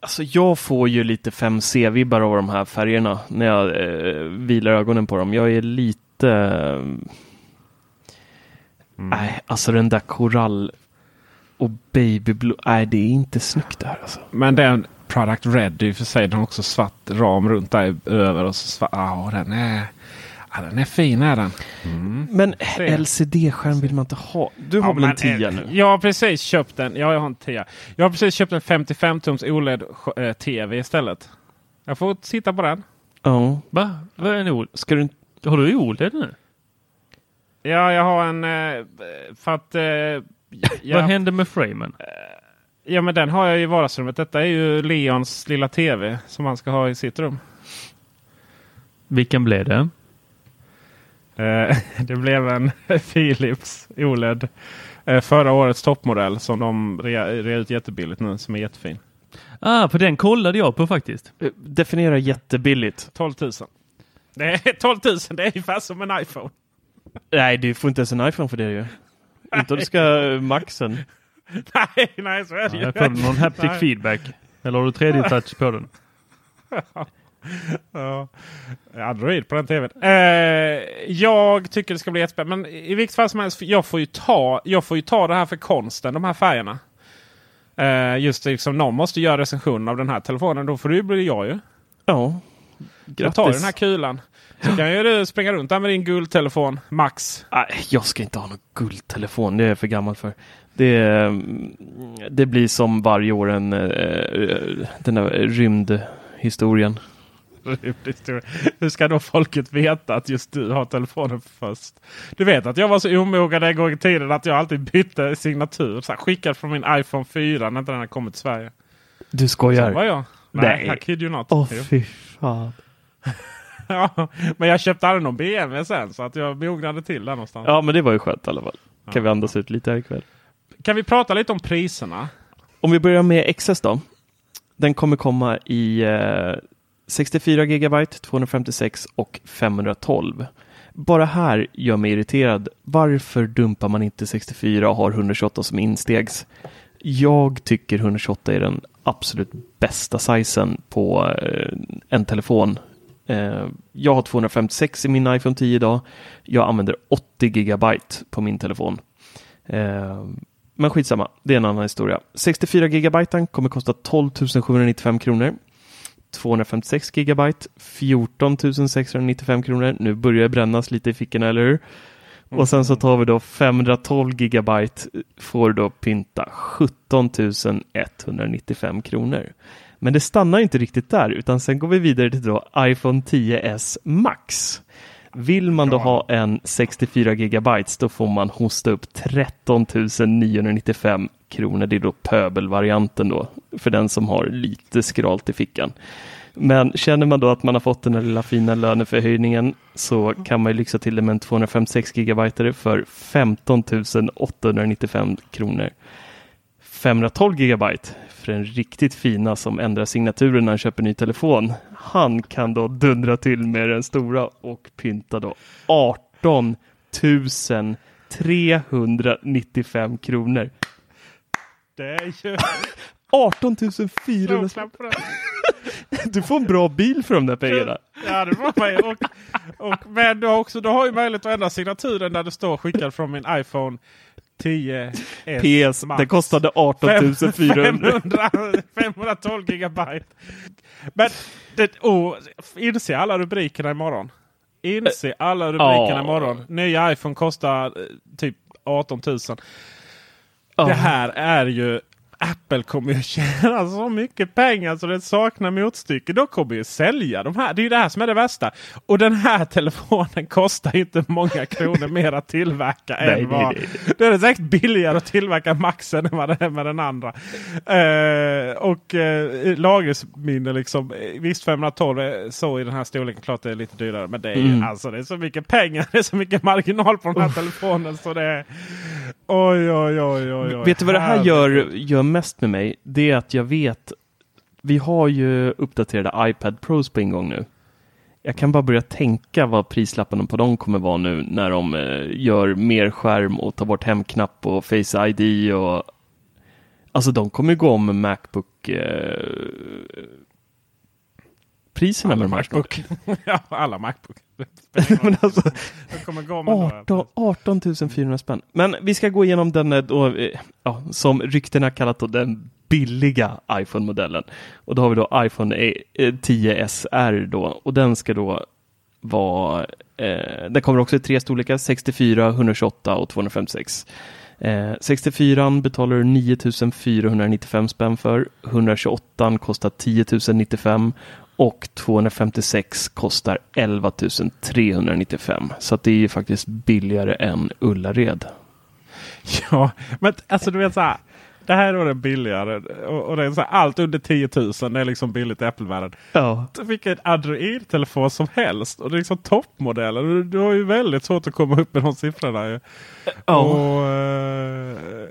Alltså jag får ju lite 5C-vibbar av de här färgerna när jag eh, vilar ögonen på dem. Jag är lite... eh, Nej, alltså den där korall och babyblå. Nej, det är inte snyggt där alltså. Men den Product och för sig. Den har också svart ram runt där över. Och så svart, ja, den är, ja, den är fin är den. Men Se. LCD-skärm vill man inte ha. Du har Ja, väl en men, 10 eh, nu? Jag har precis köpt den. Ja, jag har en 10. Jag har precis köpt en 55-tums OLED-TV istället. Jag får titta på den. Ja. Va? Vad är en OLED? Ska du. Har du OLED nu? Ja, jag har en... eh, För att... eh, Vad Ja, hände med framen? ja, men den har jag i vardagsrummet. Detta är ju Leons lilla TV som han ska ha i sitt rum. Vilken blev det? Eh, (laughs) Det blev en (laughs) Philips OLED. eh, Förra årets toppmodell som de rea ut jättebilligt nu. Som är jättefin. Ah, för den kollade jag på faktiskt. Eh, Definiera jättebilligt. 12 000. Det är (laughs) 12 000. Det är ungefär som en iPhone. Nej, du får inte ens en iPhone för det ju. Inte om du ska eh, maxen. (laughs) nej, nej så är det Ja, ju. jag får någon haptic Nej. feedback. Eller har du 3D-touch (laughs) på den? Ja. Android på den tvn. Eh, jag tycker det ska bli jättespännande. Men i vilket fall som helst, jag får ju ta, jag får ju ta det här för konsten, de här färgerna. Eh, just det, liksom, någon måste göra recensionen av den här telefonen. Då får det ju bli jag ju. Ja. Jag tar den här kulan. Så kan ju du springa runt där med din guldtelefon, Max. Nej, jag ska inte ha någon guldtelefon. Det är jag för gammal för. Det, det blir som varje år en, eh, den där rymdhistorien. Hur ska då folket veta att just du har telefonen först? Du vet att jag var så omogen en gång i tiden att jag alltid bytte signatur. Så här, skickad från min iPhone 4 när den hade kommit till Sverige. Du skojar? Så var jag. Nej, Nej. I kid you not. Åh oh, fy fan. (laughs) ja, men jag köpte aldrig någon BMW sen så att jag mognade till där någonstans. Ja, men det var ju skönt i alla fall. Kan ja. vi andas ut lite här ikväll. Kan vi prata lite om priserna? Om vi börjar med XS då. Den kommer komma i eh, 64 GB, 256 och 512. Bara här gör mig irriterad. Varför dumpar man inte 64 och har 128 som instegs? Jag tycker 128 är den absolut bästa sizen på eh, en telefon. Eh, jag har 256 i min iPhone 10 idag. Jag använder 80 GB på min telefon. Eh, men skitsamma, det är en annan historia. 64 GB kommer kosta 12 795 kronor. 256 GB 14 695 kronor. Nu börjar det brännas lite i fickorna, eller hur? Och sen så tar vi då 512 GB får då pynta 17 195 kronor. Men det stannar inte riktigt där utan sen går vi vidare till då iPhone 10s Max. Vill man då ha en 64 GB då får man hosta upp 13 995 kronor. Det är då pöbelvarianten då för den som har lite skralt i fickan. Men känner man då att man har fått den här lilla fina löneförhöjningen så kan man ju lyxa till det med en 256 GB för 15 895 kronor. 512 GB för den riktigt fina som ändrar signaturen när han köper ny telefon. Han kan då dundra till med den stora och pynta då 18 395 kronor. Det är ju... (laughs) 18 400 (laughs) Du får en bra bil för de där pengarna. Ja, det får man och, och, Men du har, också, du har ju möjlighet att ändra signaturen där det står skickad från min iPhone 10 PS. Max. Det kostade 18 400. 512 gigabyte. Men det, oh, inse alla rubrikerna imorgon. Inse alla rubrikerna oh. imorgon. Nya iPhone kostar eh, typ 18 000. Oh. Det här är ju Apple kommer ju (laughs) tjäna så mycket pengar så det saknar motstycke. De kommer ju sälja de här. Det är ju det här som är det värsta. Och den här (laughs) telefonen kostar inte många kronor mer att tillverka. (laughs) nej, än vad, nej, nej. Det är säkert billigare att tillverka Maxen än vad det är med den andra. Uh, och uh, lagerminne liksom. Visst 512 är så i den här storleken. Klart det är lite dyrare. Men det är, mm. alltså, det är så mycket pengar. Det är så mycket marginal på den här telefonen. Så det är, oj, oj, oj, oj, oj. Vet du vad det här gör, gör mest med mig, det är att jag vet, vi har ju uppdaterade iPad Pros på ingång nu. Jag kan bara börja tänka vad prislapparna på dem kommer vara nu när de eh, gör mer skärm och tar bort hemknapp och Face ID och Alltså de kommer gå om Macbook eh, priserna alla med Macbook. (laughs) ja, alla Macbook. (laughs) men alltså, 18, 18 400 spänn. Men vi ska gå igenom den eh, då, eh, ja, som ryktena kallat då, den billiga iPhone-modellen. Och då har vi då iPhone 10 eh, SR då och den ska då vara, eh, den kommer också i tre storlekar, 64, 128 och 256. Eh, 64 betalar du 9495 spänn för, 128 kostar 10 095 och 256 kostar 11 395. Så att det är ju faktiskt billigare än Ullared. Ja, men alltså du vet så här. Det här är då den billigare och, och det är så här, allt under 10 000 det är liksom billigt i Apple-världen. Ja. Vilken Android-telefon som helst och det är liksom toppmodellen. Du, du har ju väldigt svårt att komma upp med de siffrorna. Ja. Och, uh,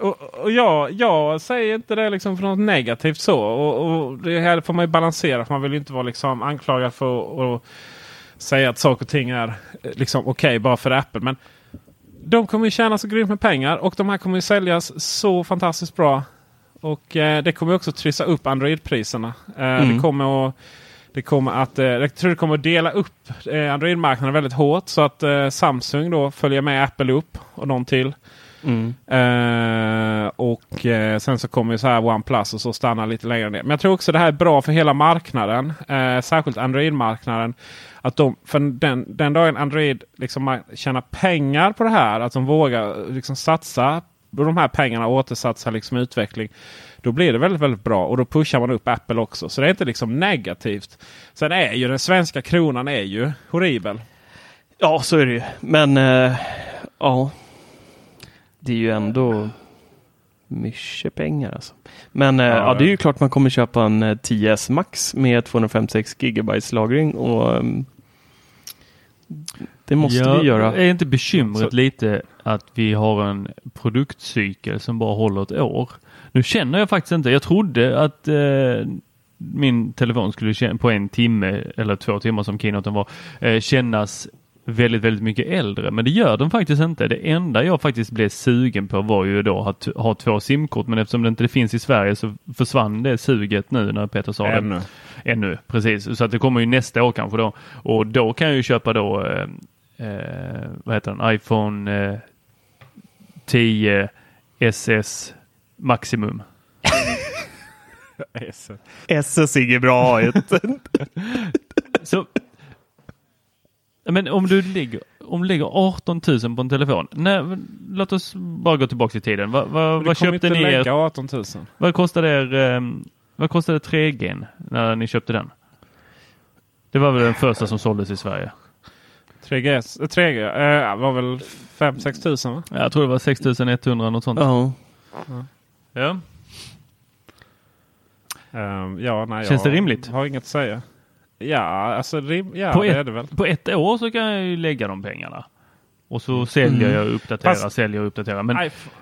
och, och jag, jag säger inte det liksom för något negativt så. Och, och det här får man ju balansera. För man vill inte vara liksom anklagad för att säga att saker och ting är liksom okej okay bara för Apple. Men de kommer ju tjäna så grymt med pengar och de här kommer ju säljas så fantastiskt bra. Och eh, det kommer också trissa upp Android-priserna. Eh, Mm. Det kommer att det kommer att, eh, jag tror det kommer att dela upp eh, Android-marknaden väldigt hårt. Så att eh, Samsung då följer med Apple upp och någon till. Mm. Eh, och eh, sen så kommer ju så här OnePlus och så stanna lite längre ner. Men jag tror också det här är bra för hela marknaden. Eh, särskilt Android-marknaden. Att de, för den, den dagen Android liksom tjänar pengar på det här. Att de vågar liksom satsa de här pengarna och återsatsa liksom utveckling. Då blir det väldigt, väldigt bra och då pushar man upp Apple också. Så det är inte liksom negativt. Sen är ju den svenska kronan är ju horribel. Ja, så är det ju. Men ja, det är ju ändå mycket pengar alltså. Men eh, Ja, ja, det är ju klart man kommer köpa en eh, 10S Max med 256 GB lagring och ehm, det måste Ja, vi göra. Är inte bekymret Så- lite att vi har en produktcykel som bara håller ett år? Nu känner jag faktiskt inte. Jag trodde att eh, min telefon skulle på en timme eller två timmar som keynoten var eh, kännas väldigt, väldigt mycket äldre. Men det gör den faktiskt inte. Det enda jag faktiskt blev sugen på var ju då att ha två simkort. Men eftersom det inte finns i Sverige så försvann det suget nu när Peter sa det. Ännu. Ännu, precis. Så att det kommer ju nästa år kanske då. Och då kan jag ju köpa då, eh, eh, vad heter den, iPhone eh, 10 SS Maximum. (laughs) SS är bra ett. (laughs) Så, men om du ligger, om du lägger 18 000 på en telefon. Nej, låt oss bara gå tillbaka i tiden. Vad, vad, Du vad köpte inte ni? Er, lägga 18 000. vad kostade er, eh, vad kostade 3G när ni köpte den? Det var väl den första som såldes i Sverige? 3G, eh, 3G eh, var väl 5-6 tusen va? Jag tror det var 6100 något sånt. ja. Ja. Ehm, ja, nej, Känns jag det rimligt? har inget att säga. Ja, alltså rim, ja På det ett- är det väl. På ett år så kan jag ju lägga de pengarna. Och så säljer jag och uppdaterar, Fast- säljer och uppdaterar. Men iPhone,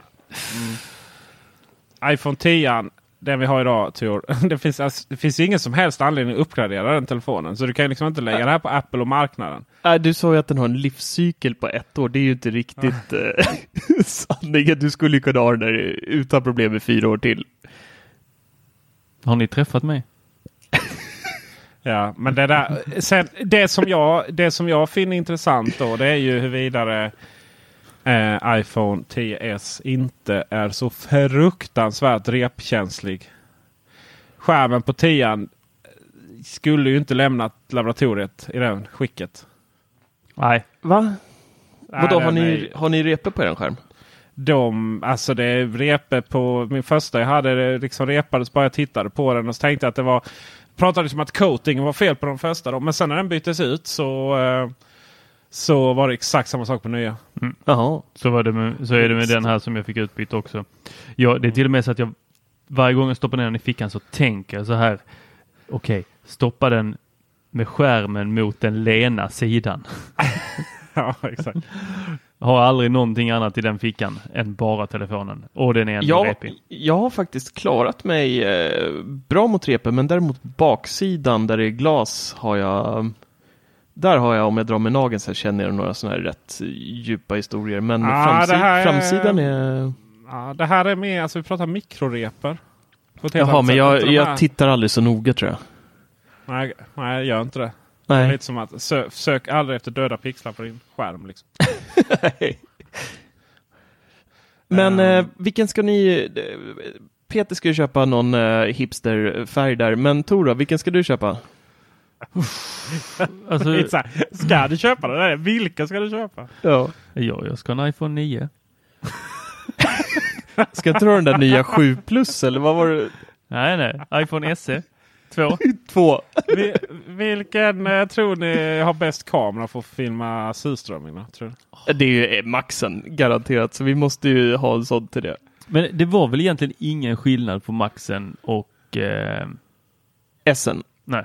mm. iPhone 10, den vi har idag Tor. (laughs) Det finns, alltså, det finns ingen som helst anledning att uppgradera den telefonen. Så du kan ju liksom inte lägga det här på Apple och marknaden. Nej, du sa ju att den har en livscykel på ett år. Det är ju inte riktigt eh, (laughs) sanningen. Du skulle ju kunna ha den där utan problem i fyra år till. har ni träffat mig? Ja, men det, där, sen, det, som jag, det som jag finner intressant då det är ju huruvida eh, iPhone 10s inte är så fruktansvärt repkänslig. Skärmen på 10 skulle ju inte lämnat laboratoriet i det skicket. Nej. Va? Nej, Vadå, har ni, är- har ni repor på er skärm? De, alltså det är repe på min första jag hade. Det liksom repades bara jag tittade på den och så tänkte jag att det var pratade som att coatingen var fel på de första. Då. Men sen när den byttes ut så, eh, så var det exakt samma sak på nya. Jaha. Så, var det med, så är det med den här som jag fick utbytt också. Ja, det är till och med så att jag varje gång jag stoppar ner den i fickan så tänker jag så här. Okej, stoppa den med skärmen mot den lena sidan. (laughs) ja, exakt. Jag har aldrig någonting annat i den fickan än bara telefonen. Och den är ändå Jag, repig. jag har faktiskt klarat mig eh, bra mot repor, men däremot baksidan där det är glas har jag där har jag, om jag drar med nageln så här, känner jag några sådana här rätt djupa historier. Men Ah, framsid, det här är- framsidan är... Ja, det här är mer, alltså vi pratar mikroreper. Jaha, men jag, de jag här- tittar aldrig så noga tror jag. Nej, nej, jag gör inte det. Det är Nej. lite som att sö, sök aldrig efter döda pixlar på din skärm. Liksom. (laughs) Men Ehm. eh, vilken ska ni... Peter ska ju köpa någon eh, hipsterfärg där, men Tora, vilken ska du köpa? (laughs) Alltså, Det är så här, ska du köpa det? där? Vilka ska du köpa? Ja. ja, jag ska ha en iPhone 9. Ska jag ha den där nya 7 plus eller vad var det? Nej, nej. iPhone SE 2. (laughs) Två. Vi, vilken eh, tror ni har bäst kamera för att filma surströmming? Det är ju eh, maxen garanterat, så vi måste ju ha en sån till det. Men det var väl egentligen ingen skillnad på Maxen och... Eh, Essen? nej,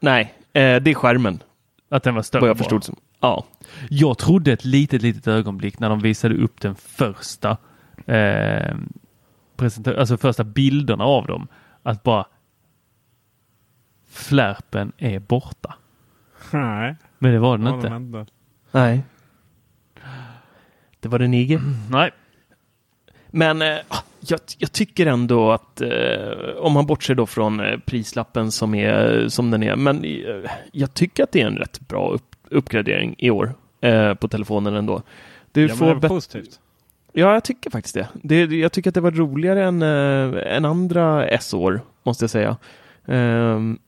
Nej, eh, det är skärmen att den var större. vad jag förstod som. Ja. Jag trodde ett litet, litet ögonblick när de visade upp den första eh, alltså första bilderna av dem. Att bara flärpen är borta. Nej, Men det var den det var inte. den inte. Nej. Det var den IG. (clears throat) Nej, Men eh, jag, jag, tycker ändå att eh, om man bortser då från eh, prislappen som är som den är, men jag tycker att det är en rätt bra upp, uppgradering i år på telefonen ändå. Du ja, får det positivt. Ja, jag tycker faktiskt det. det. Jag tycker att det var roligare än, äh, än andra S-år, måste jag säga. Um,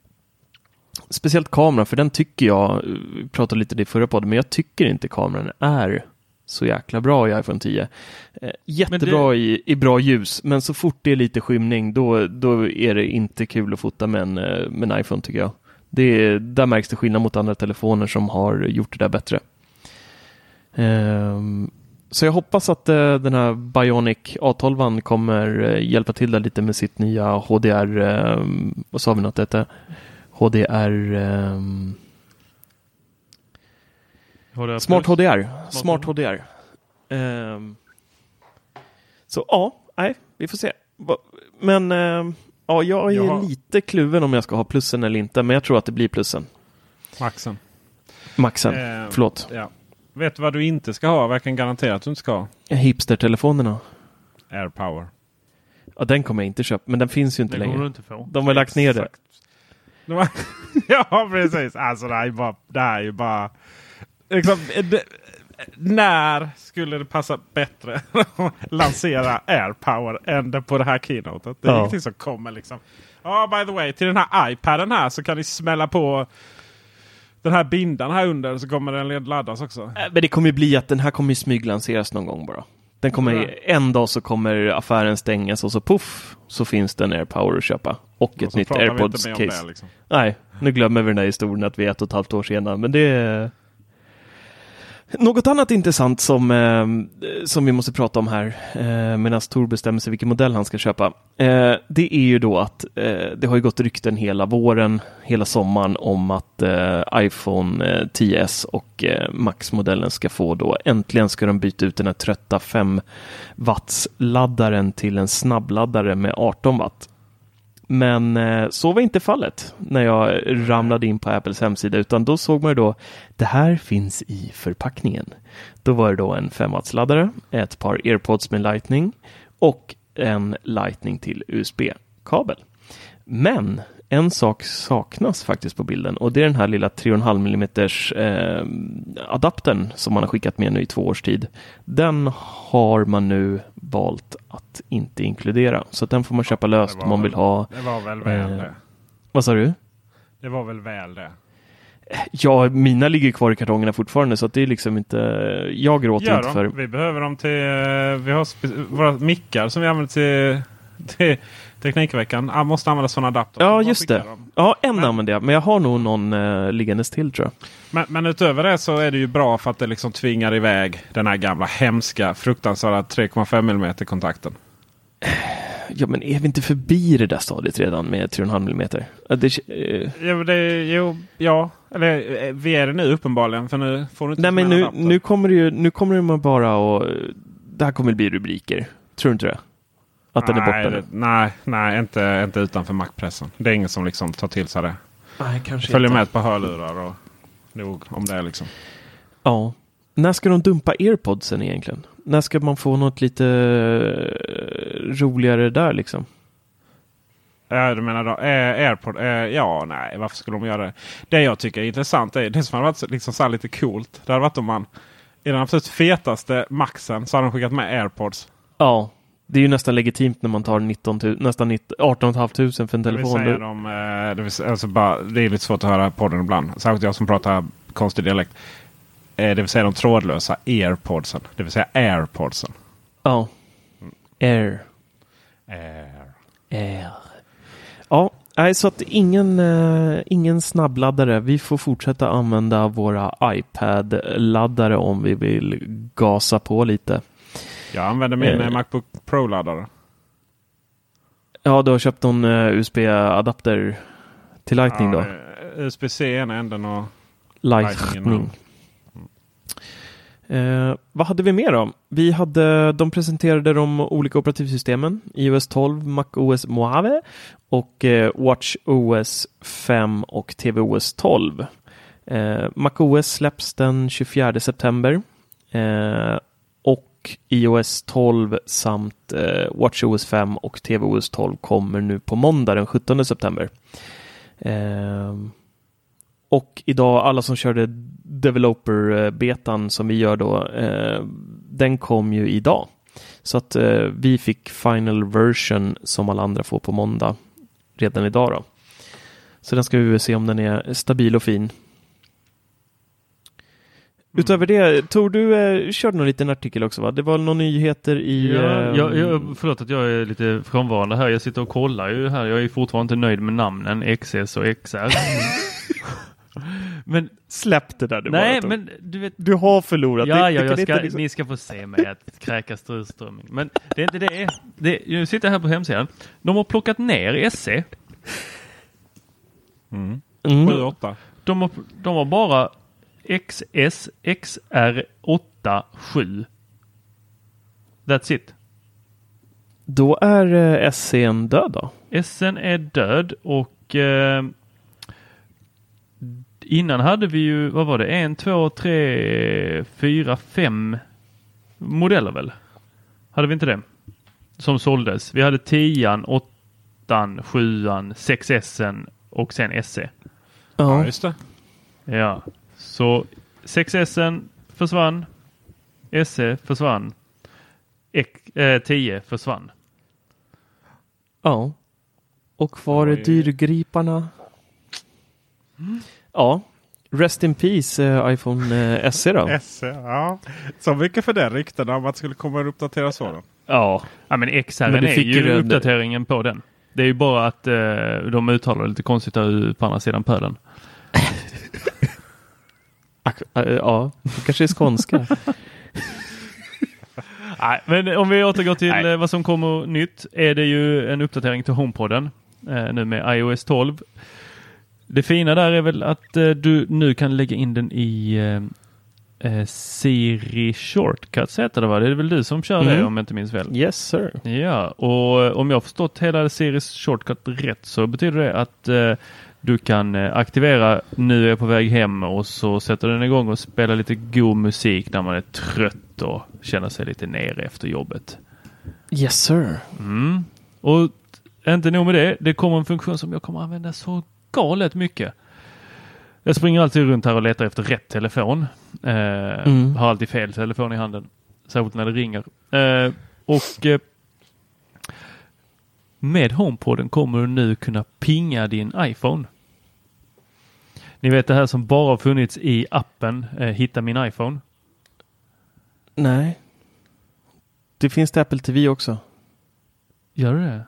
speciellt kameran, för den tycker jag, vi pratade lite det i förra podden, men jag tycker inte kameran är så jäkla bra i iPhone 10. Eh, jättebra det... i, i bra ljus, men så fort det är lite skymning, då, då är det inte kul att fota med en, eh, med en iPhone tycker jag. Det, där märks det skillnad mot andra telefoner som har gjort det där bättre. Um, så jag hoppas att uh, den här Bionic A12 kommer uh, hjälpa till där lite med sitt nya HDR, uh, vad sa vi något detta? HDR um, HDR Smart HDR. Smart, HDR. Um, så ja, nej, vi får se. Men ja, jag är Jaha. lite kluven om jag ska ha plussen eller inte, men jag tror att det blir plussen. Maxen. Maxen, förlåt. Ja. Vet du vad du inte ska ha? Jag kan garantera att du inte ska ha. Hipster-telefonerna. AirPower. Ja, den kommer jag inte köpa. Men den finns ju inte den längre. Inte. De har lagt ner det. (laughs) ja, precis. Alltså det här är, bara, det här är bara... Liksom, det, när skulle det passa bättre att lansera AirPower än på det här keynotet? Det är ja. ingenting som kommer liksom. Ja, oh, by the way, till den här iPaden här så kan ni smälla på den här bindan här under så kommer den laddas också. Äh, men det kommer ju bli att den här kommer smyglanseras någon gång bara. Den kommer, mm. En dag så kommer affären stängas och så puff så finns det en AirPower att köpa. Och, ett nytt AirPods-case. Liksom. Nej, nu glömmer vi den där historien att vi är ett och ett halvt år senare. Men det, något annat intressant som, eh, som vi måste prata om här eh, medan Tor bestämmer sig vilken modell han ska köpa. Eh, det är ju då att eh, det har ju gått rykten hela våren, hela sommaren om att eh, iPhone 10s eh, och eh, Max-modellen ska få då äntligen ska de byta ut den här trötta 5 watts laddaren till en snabbladdare med 18 watt. Men eh, så var inte fallet när jag ramlade in på Apples hemsida utan då såg man då det här finns i förpackningen. Då var det då en 5 laddare ett par airpods med lightning och en lightning till USB-kabel. Men en sak saknas faktiskt på bilden och det är den här lilla 3,5 mm eh, adaptern som man har skickat med nu i två års tid. Den har man nu valt att inte inkludera så den får man köpa löst om man vill ha. Det var väl väl eh, det. Vad sa du? Det var väl väl det. Ja, mina ligger kvar i kartongerna fortfarande så att det är liksom inte. Jag gråter Gör inte för. Vi behöver dem till. Eh, vi har våra mickar som vi använder till, till Teknikveckan. Jag måste använda sådana adapter. Ja, just det. Dem. Ja, en men, använder jag. Men jag har nog någon uh, liggandes till tror jag. Men, men utöver det så är det ju bra för att det liksom tvingar iväg den här gamla hemska fruktansvärda 3,5 mm kontakten. Ja, men är vi inte förbi det där stadiet redan med 3,5 mm? Det, uh... ja, det, jo, ja, eller eh, vi är det nu uppenbarligen. För nu får du inte Nej, men nu, nu kommer det ju, nu kommer det bara och det här kommer bli rubriker. Tror du inte det? Att nej, den är borta nu? Nej, nej inte, inte utanför Mac-pressen. Det är ingen som liksom tar till sig det. Nej, kanske Följer inte. med ett par hörlurar och nog om det liksom. Ja. När ska de dumpa airpodsen egentligen? När ska man få något lite eh, roligare där liksom? Ja, du menar då eh, AirPod? Eh, ja, nej, varför skulle de göra det? Det jag tycker är intressant är det som hade varit liksom så lite coolt. Det hade varit om man i den absolut fetaste maxen så hade de skickat med AirPods. Ja, det är ju nästan legitimt när man tar 19 000, nästan 18 500 för en telefon. Det, de, eh, det, vill, alltså bara, det är lite svårt att höra podden ibland. Särskilt jag som pratar konstig dialekt. Eh, det vill säga de trådlösa airpodsen. Det vill säga airpodsen. Ja. Air. Air. Air. Ja, nej, så att ingen, uh, ingen snabbladdare. Vi får fortsätta använda våra iPad-laddare om vi vill gasa på lite. Jag använder min eh, Macbook Pro-laddare. Ja, du har köpt någon uh, eh, USB-adapter till Lightning ja, då? Eh, USB-C ena änden och Lightning. Lightning. Eh, vad hade vi mer då? Vi hade, de presenterade de olika operativsystemen. iOS 12, MacOS Mojave och eh, WatchOS 5 och tvOS 12. Eh, MacOS släpps den 24 september. Eh, och iOS 12 samt eh, WatchOS 5 och tvOS 12 kommer nu på måndag den 17 september. Eh, och idag, alla som körde Developer-betan som vi gör då, eh, den kom ju idag. Så att eh, vi fick final version som alla andra får på måndag redan idag då. Så den ska vi väl se om den är stabil och fin. Utöver det, Tor, du eh, körde någon liten artikel också va? Det var några nyheter i... Ja, eh, jag, jag, förlåt att jag är lite frånvarande här. Jag sitter och kollar ju här. Jag är fortfarande inte nöjd med namnen XS och XR. (laughs) men Släpp det där du nej, bara, men du vet. Du har förlorat. Ja, Det- ja, det jag ska, liksom- ni ska få se mig att kräka surströmming. Men det är inte det. det jag sitter här på hemsidan. De har plockat ner SE. Mm. 7-8. De har, de har bara XS, XR, 8, 7. That's it. Då är eh, SCN död då? SN är död och eh, innan hade vi ju, vad var det, en, två, tre, fyra, fem modeller väl? Hade vi inte det? Som såldes. Vi hade 10, 8, 7, 6S och sen SE. Ja, just det. Ja, så 6S försvann. SE försvann. Ek, eh, 10 försvann. Ja. Och kvar är dyrgriparna. Ja. Rest in peace eh, iPhone eh, SE då. (laughs) SE, ja. Så mycket för det ryktena om att det skulle komma en uppdaterad sådan. Ja. Ja men XR Men är fick ju den- uppdateringen på den. Det är ju bara att eh, de uttalar lite konstigt på andra sidan pölen. Eh, Ja, det kanske är skånska. (laughs) Nej, men om vi återgår till Nej. eh, vad som kommer nytt är det ju en uppdatering till HomePodden eh, nu med iOS 12. Det fina där är väl att eh, du nu kan lägga in den i eh, eh, Siri Shortcuts heter det va? Det är väl du som kör det Mm. om jag inte minns fel? yes sir. Ja, och eh, om jag har förstått hela Siris shortcut rätt så betyder det att du kan eh, aktivera nu är jag på väg hem och så sätter den igång och spelar lite god musik när man är trött och känner sig lite nere efter jobbet. Yes sir. Mm. Och inte nog med det, det kommer en funktion som jag kommer använda så galet mycket. Jag springer alltid runt här och letar efter rätt telefon. Eh, Mm. Har alltid fel telefon i handen. Särskilt när det ringer. Eh, och eh, med HomePoden kommer du nu kunna pinga din iPhone. Ni vet det här som bara funnits i appen eh, Hitta min iPhone. Nej. Det finns det Apple TV också. Gör det?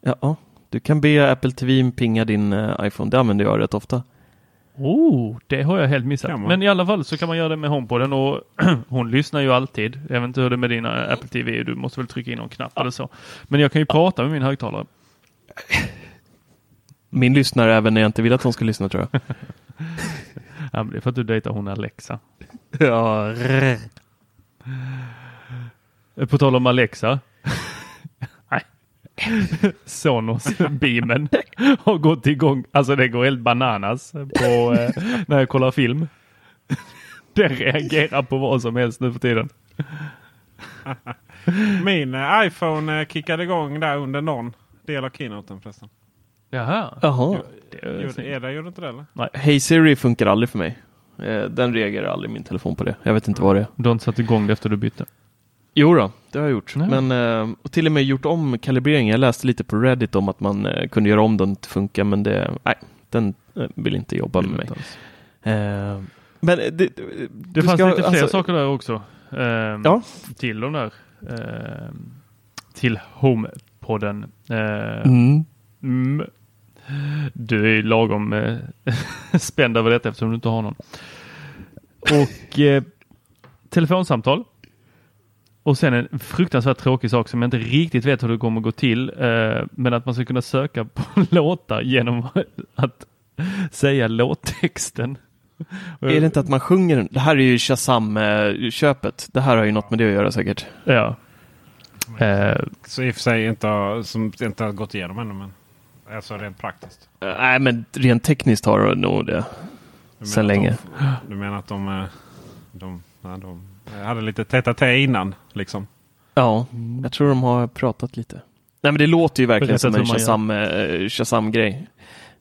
Ja, du kan be Apple TV pinga din eh, iPhone. Det använder jag rätt ofta. Oh, det har jag helt missat. Men i alla fall så kan man göra det med HomePoden och (clears throat) hon lyssnar ju alltid. Jag vet inte hur det är med din Apple TV. Du måste väl trycka in någon knapp eller så. Men jag kan ju prata med min högtalare. (laughs) Min lyssnar även när jag inte vill att hon ska lyssna tror jag. (laughs) Ja, men det är för att du dejtar hon Alexa. ja, På tal om Alexa. Nej. (laughs) Sonos beamen har gått igång. Alltså det går helt bananas på, eh, när jag kollar film. (laughs) Den reagerar på vad som helst nu för tiden. (laughs) Min eh, iPhone eh, kickade igång där under någon del av keynoten förresten. Jaha. Jaha. Det är Gjorde, gjorde inte det eller? Hey Siri funkar aldrig för mig. Eh, Den reagerar aldrig min telefon på det. Jag vet inte vad det är. Du har inte satt igång det efter du bytte? Jo då, det har jag gjort. Ja. Men eh, och till och med gjort om kalibreringen. Jag läste lite på Reddit om att man eh, kunde göra om den till funka, men det, nej, den eh, vill inte jobba med mig. Men det, det, fanns ska- lite fler alltså- saker där också. Ehm, Ja. Till de där. ehm, till HomePodden. Ehm, Mm. mm. Du är lagom eh, (laughs) spänd över detta eftersom du inte har någon. Och eh, telefonsamtal. Och sen en fruktansvärt tråkig sak som jag inte riktigt vet hur det kommer gå till. Eh, men att man ska kunna söka på (laughs) låtar genom att säga låttexten. Är det inte att man sjunger? Det här är ju Shazam-köpet. Det här har ju något med det att göra säkert. Ja. Eh, Så i och för sig inte har, som inte har gått igenom ännu. Men alltså rent praktiskt. Eh, Nej, men rent tekniskt har det nog det. Du Sen menar att länge. De, du menar att de, eh, de Ja, de hade lite täta tä innan liksom. Ja, jag tror de har pratat lite. Nej men det låter ju verkligen som en man gör. Shazam, eh, Shazam-grej.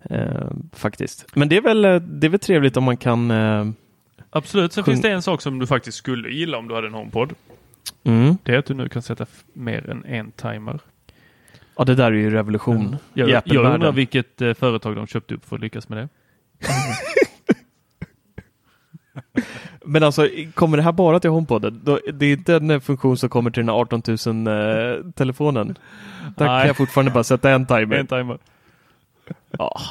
Eh, faktiskt. Men det är, väl, eh, det är väl trevligt om man kan... Eh, Absolut, sen finns det en sak som du faktiskt skulle gilla om du hade en HomePod. mm. Det är att du nu kan sätta mer än en timer. Ja, det där är ju revolution Jag, i jag undrar vilket eh, företag de köpte upp för att lyckas med det. (laughs) (laughs) Men alltså, kommer det här bara till HomePoden? Det är inte en eh, funktion som kommer till den här 18 000-telefonen. Där Nej. kan jag fortfarande bara sätta en timer. En timer. Ja.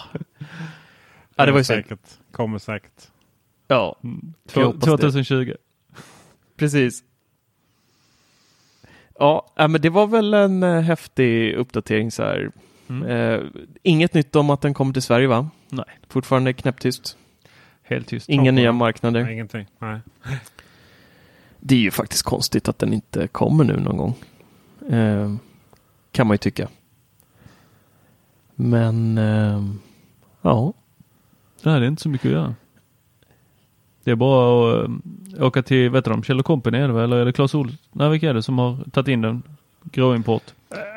ja, det var ju säkert. Kommer säkert. Ja, det. 2020. precis. Ja, men det var väl en eh, häftig uppdatering så här. Mm. Eh, inget nytt om att den kommer till Sverige va? Nej. Fortfarande knäpptyst. Helt tyst. Inga nya Nej, marknader. ingenting. Nej. Det är ju faktiskt konstigt att den inte kommer nu någon gång. Eh, kan man ju tycka. Men eh, ja, Nej, det är inte så mycket att göra. Det är bara att eh, åka till, vet du de, Kjell Company är det väl? Eller är det Clas Ohlson? Nej, vilka är det som har tagit in den? Gråimport.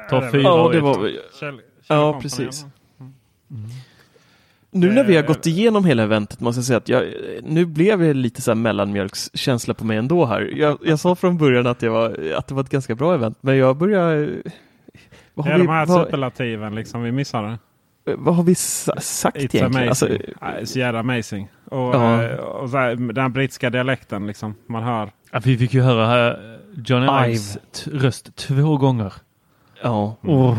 Ta fyra ja och det ett. var Kjell, Kjell Ja, precis. ja. Nu när vi har Eh, gått igenom hela eventet måste jag säga att jag, nu blev det lite så här mellanmjölkskänsla på mig ändå här. Jag, jag sa från början att, jag var, att det var ett ganska bra event, men jag börjar... Vad Det har, är vi, de här vad, superlativen liksom vi missade. vad har vi sa- sagt It's egentligen? amazing. Alltså, It's jävla amazing. Och, Ja. eh, och så här, den brittiska dialekten liksom. Man hör. Ja, vi fick ju höra här Johnny Ive. Ives röst två gånger. ja, Oh.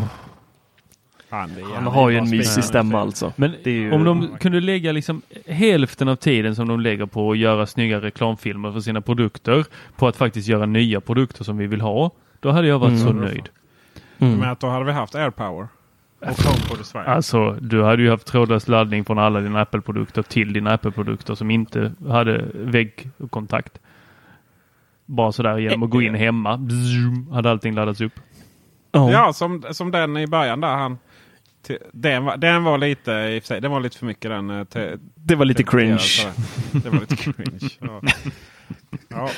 Det är han har ju en mysig stämma alltså. Men Det är ju- om de kunde lägga liksom hälften av tiden som de lägger på att göra snygga reklamfilmer för sina produkter på att faktiskt göra nya produkter som vi vill ha. Då hade jag varit Mm. så nöjd. Mm. Men att då hade vi haft AirPower. Och HomePod i Sverige. Alltså, du hade ju haft trådlös laddning från alla dina Apple-produkter till dina Apple-produkter som inte hade väggkontakt. Bara sådär genom att gå in hemma. Bzzum, hade allting laddats upp. Ja. Ja, som, som den i början där. Han, den, var, den var lite i och för sig, den var lite för mycket den. eh, te- Det var lite cringe. Det var lite cringe. Ja. (laughs) Ja,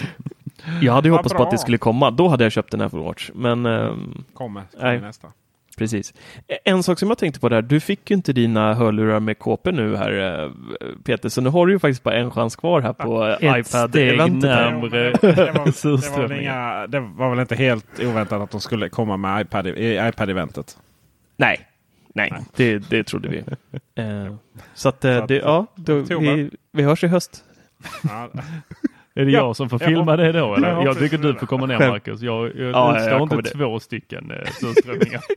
Jag hade ju hoppats på bra. att det skulle komma. Då hade jag köpt en Apple Watch. Men ehm, kommer Nej. nästa. Precis. En sak som jag tänkte på där, du fick ju inte dina hörlurar med KP nu här eh, Peter, så nu har du ju faktiskt bara en chans kvar här på steg iPad-eventet. här. Det var, det, inga, det var väl inte helt oväntat att de skulle komma med iPad i iPad-eventet. Nej, nej, Nej. Det, det trodde vi. (laughs) Eh, så att, eh, Så att, det, ja, då, vi, vi hörs i höst. Ja, (laughs) Är det Ja, jag som får jag filma hop- det då? Eller? jag Jag tycker du får komma ner. Marcus. Jag, jag Ja, jag inte kommer det. två stycken eh, surströmmingar. (laughs)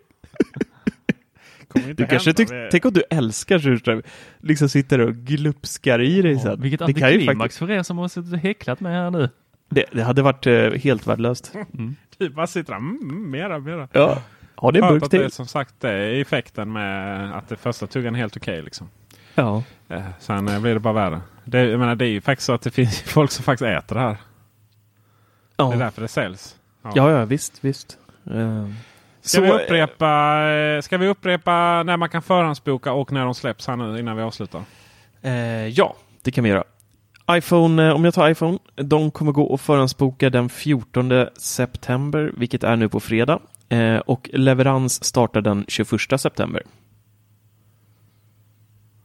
Du kanske hända. tyck, Vi- tänk om du älskar surströmming. Liksom sitter och glupskar i dig sen. Vilket det, kan ju antiklimax faktiskt, för er som har suttit och häcklat med här nu. det, det hade varit eh, helt värdelöst. Du bara sitter där. Mm, mm, mera, mera. Ja, har det en Hört burk att det är som sagt det är effekten med att det första tuggan är helt okej. liksom. Ja. Eh, Sen eh, blir det bara värre. Det, jag menar, det är ju faktiskt så att det (laughs) finns folk som faktiskt äter det här. Det är Ja. därför det säljs. ja, ja, visst, visst. Eh, Ska, vi upprepa, ska vi upprepa när man kan förhandsboka och när de släpps här nu innan vi avslutar? Eh, ja, det kan vi göra. iPhone, om jag tar iPhone, de kommer gå och förhandsboka den 14 september, vilket är nu på fredag. Eh, och leverans startar den 21 september.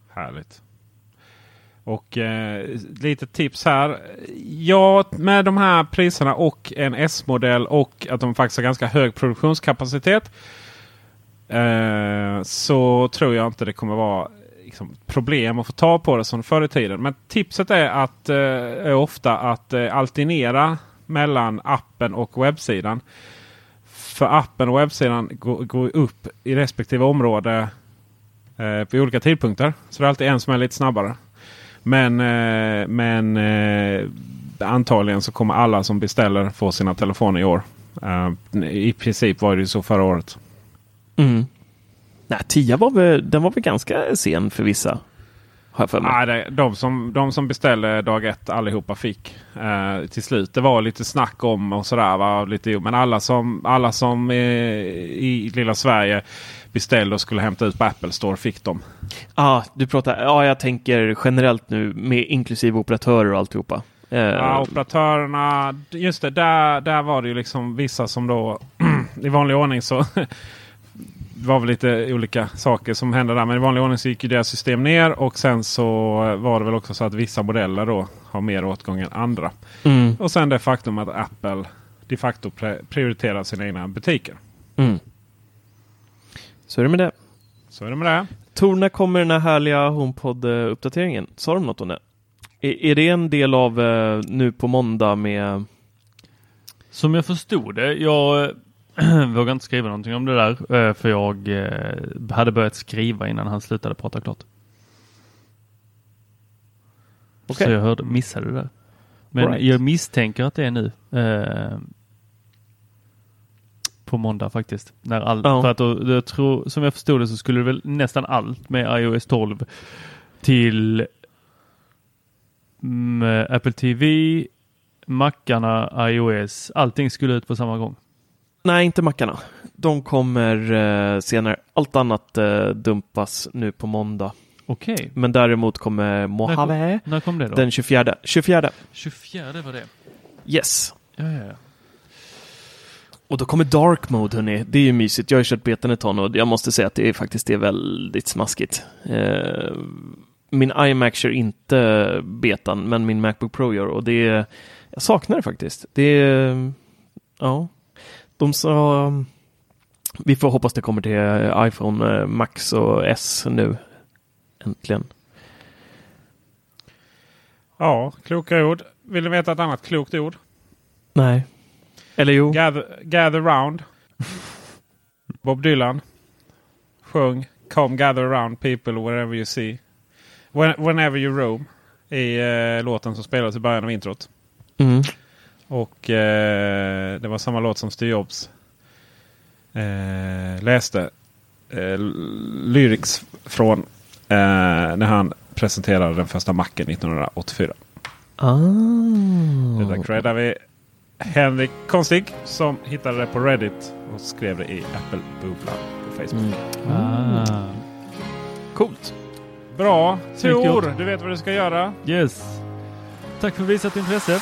Härligt. Och eh, lite tips här. Ja, med de här priserna och en S-modell och att de faktiskt har ganska hög produktionskapacitet. Eh, så tror jag inte det kommer vara liksom, problem att få tag på det som förr i tiden. Men tipset är att eh, är ofta att eh, alternera mellan appen och webbsidan. För appen och webbsidan går, går upp i respektive område eh, vid olika tidpunkter. Så det är alltid en som är lite snabbare. Men, eh, men eh, antagligen så kommer alla som beställer få sina telefoner i år. Eh, I princip var det ju så förra året. Mm. Nej, 10 var väl, den var väl ganska sen för vissa. Har jag för mig. Nej, de, som, de som beställde dag ett allihopa fick eh, till slut. Det var lite snack om och sådär. Va? Lite, men alla som, alla som eh, i lilla Sverige beställde och skulle hämta ut på Apple Store fick dem. Ah, du pratar, ja, jag tänker generellt nu med inklusive operatörer och alltihopa. Eh, Ja, operatörerna, just det, där, där var det ju liksom vissa som då (clears throat) i vanlig ordning så (laughs) var väl lite olika saker som hände där. Men i vanlig ordning så gick ju deras system ner och sen så var det väl också så att vissa modeller då har mer åtgång än andra. mm, Och sen det faktum att Apple de facto prioriterar sina egna butiker. mm. Så är det med det. Så är det med det. Tor, när kommer den här härliga HomePod-uppdateringen? Sa de något om det? Är, är det en del av eh, nu på måndag med... Som jag förstod det, jag (clears throat) vågar inte skriva någonting om det där eh, för jag eh, hade börjat skriva innan han slutade prata klart. Okej. Så jag hörde, missade det där. Men Right. jag misstänker att det är nu. Eh, på måndag faktiskt. När all, Ja. för att då, jag tror, som jag förstod det så skulle det väl nästan allt med iOS 12 till mm, Apple TV, Mackarna, iOS, allting skulle ut på samma gång. Nej, inte mackarna. De kommer eh, senare. Allt annat eh, dumpas nu på måndag. Okej. Men däremot kommer Mojave När kom det då? den 24. 24. 24 var det. Yes. Ja, ja, ja. Och då kommer Dark Mode hörni. Det är ju mysigt. Jag har ju kört betan ett tag nu och jag måste säga att det är faktiskt det är väldigt smaskigt. Eh, min iMac kör inte betan, men min Macbook Pro gör och det är, jag saknar det faktiskt. Det är, ja, de sa, vi får hoppas det kommer till iPhone eh, Max och S nu. Äntligen. Ja, kloka ord. Vill ni veta ett annat klokt ord? Nej. Eller jo. Gather, gather round. Bob Dylan sjöng Come gather around people wherever you see. When, whenever you roam. I eh, låten som spelades i början av introt. Mm. Och eh, det var samma låt som Steve Jobs eh, läste eh, lyrics från eh, när han presenterade den första Macen 1984. Ah. Det där creddar vi Henrik Konstig som hittade det på Reddit och skrev det i Apple-bubblan på Facebook. Mm. Ah. Coolt. Bra! Tor, du vet vad du ska göra. Yes. Tack för visat intresse.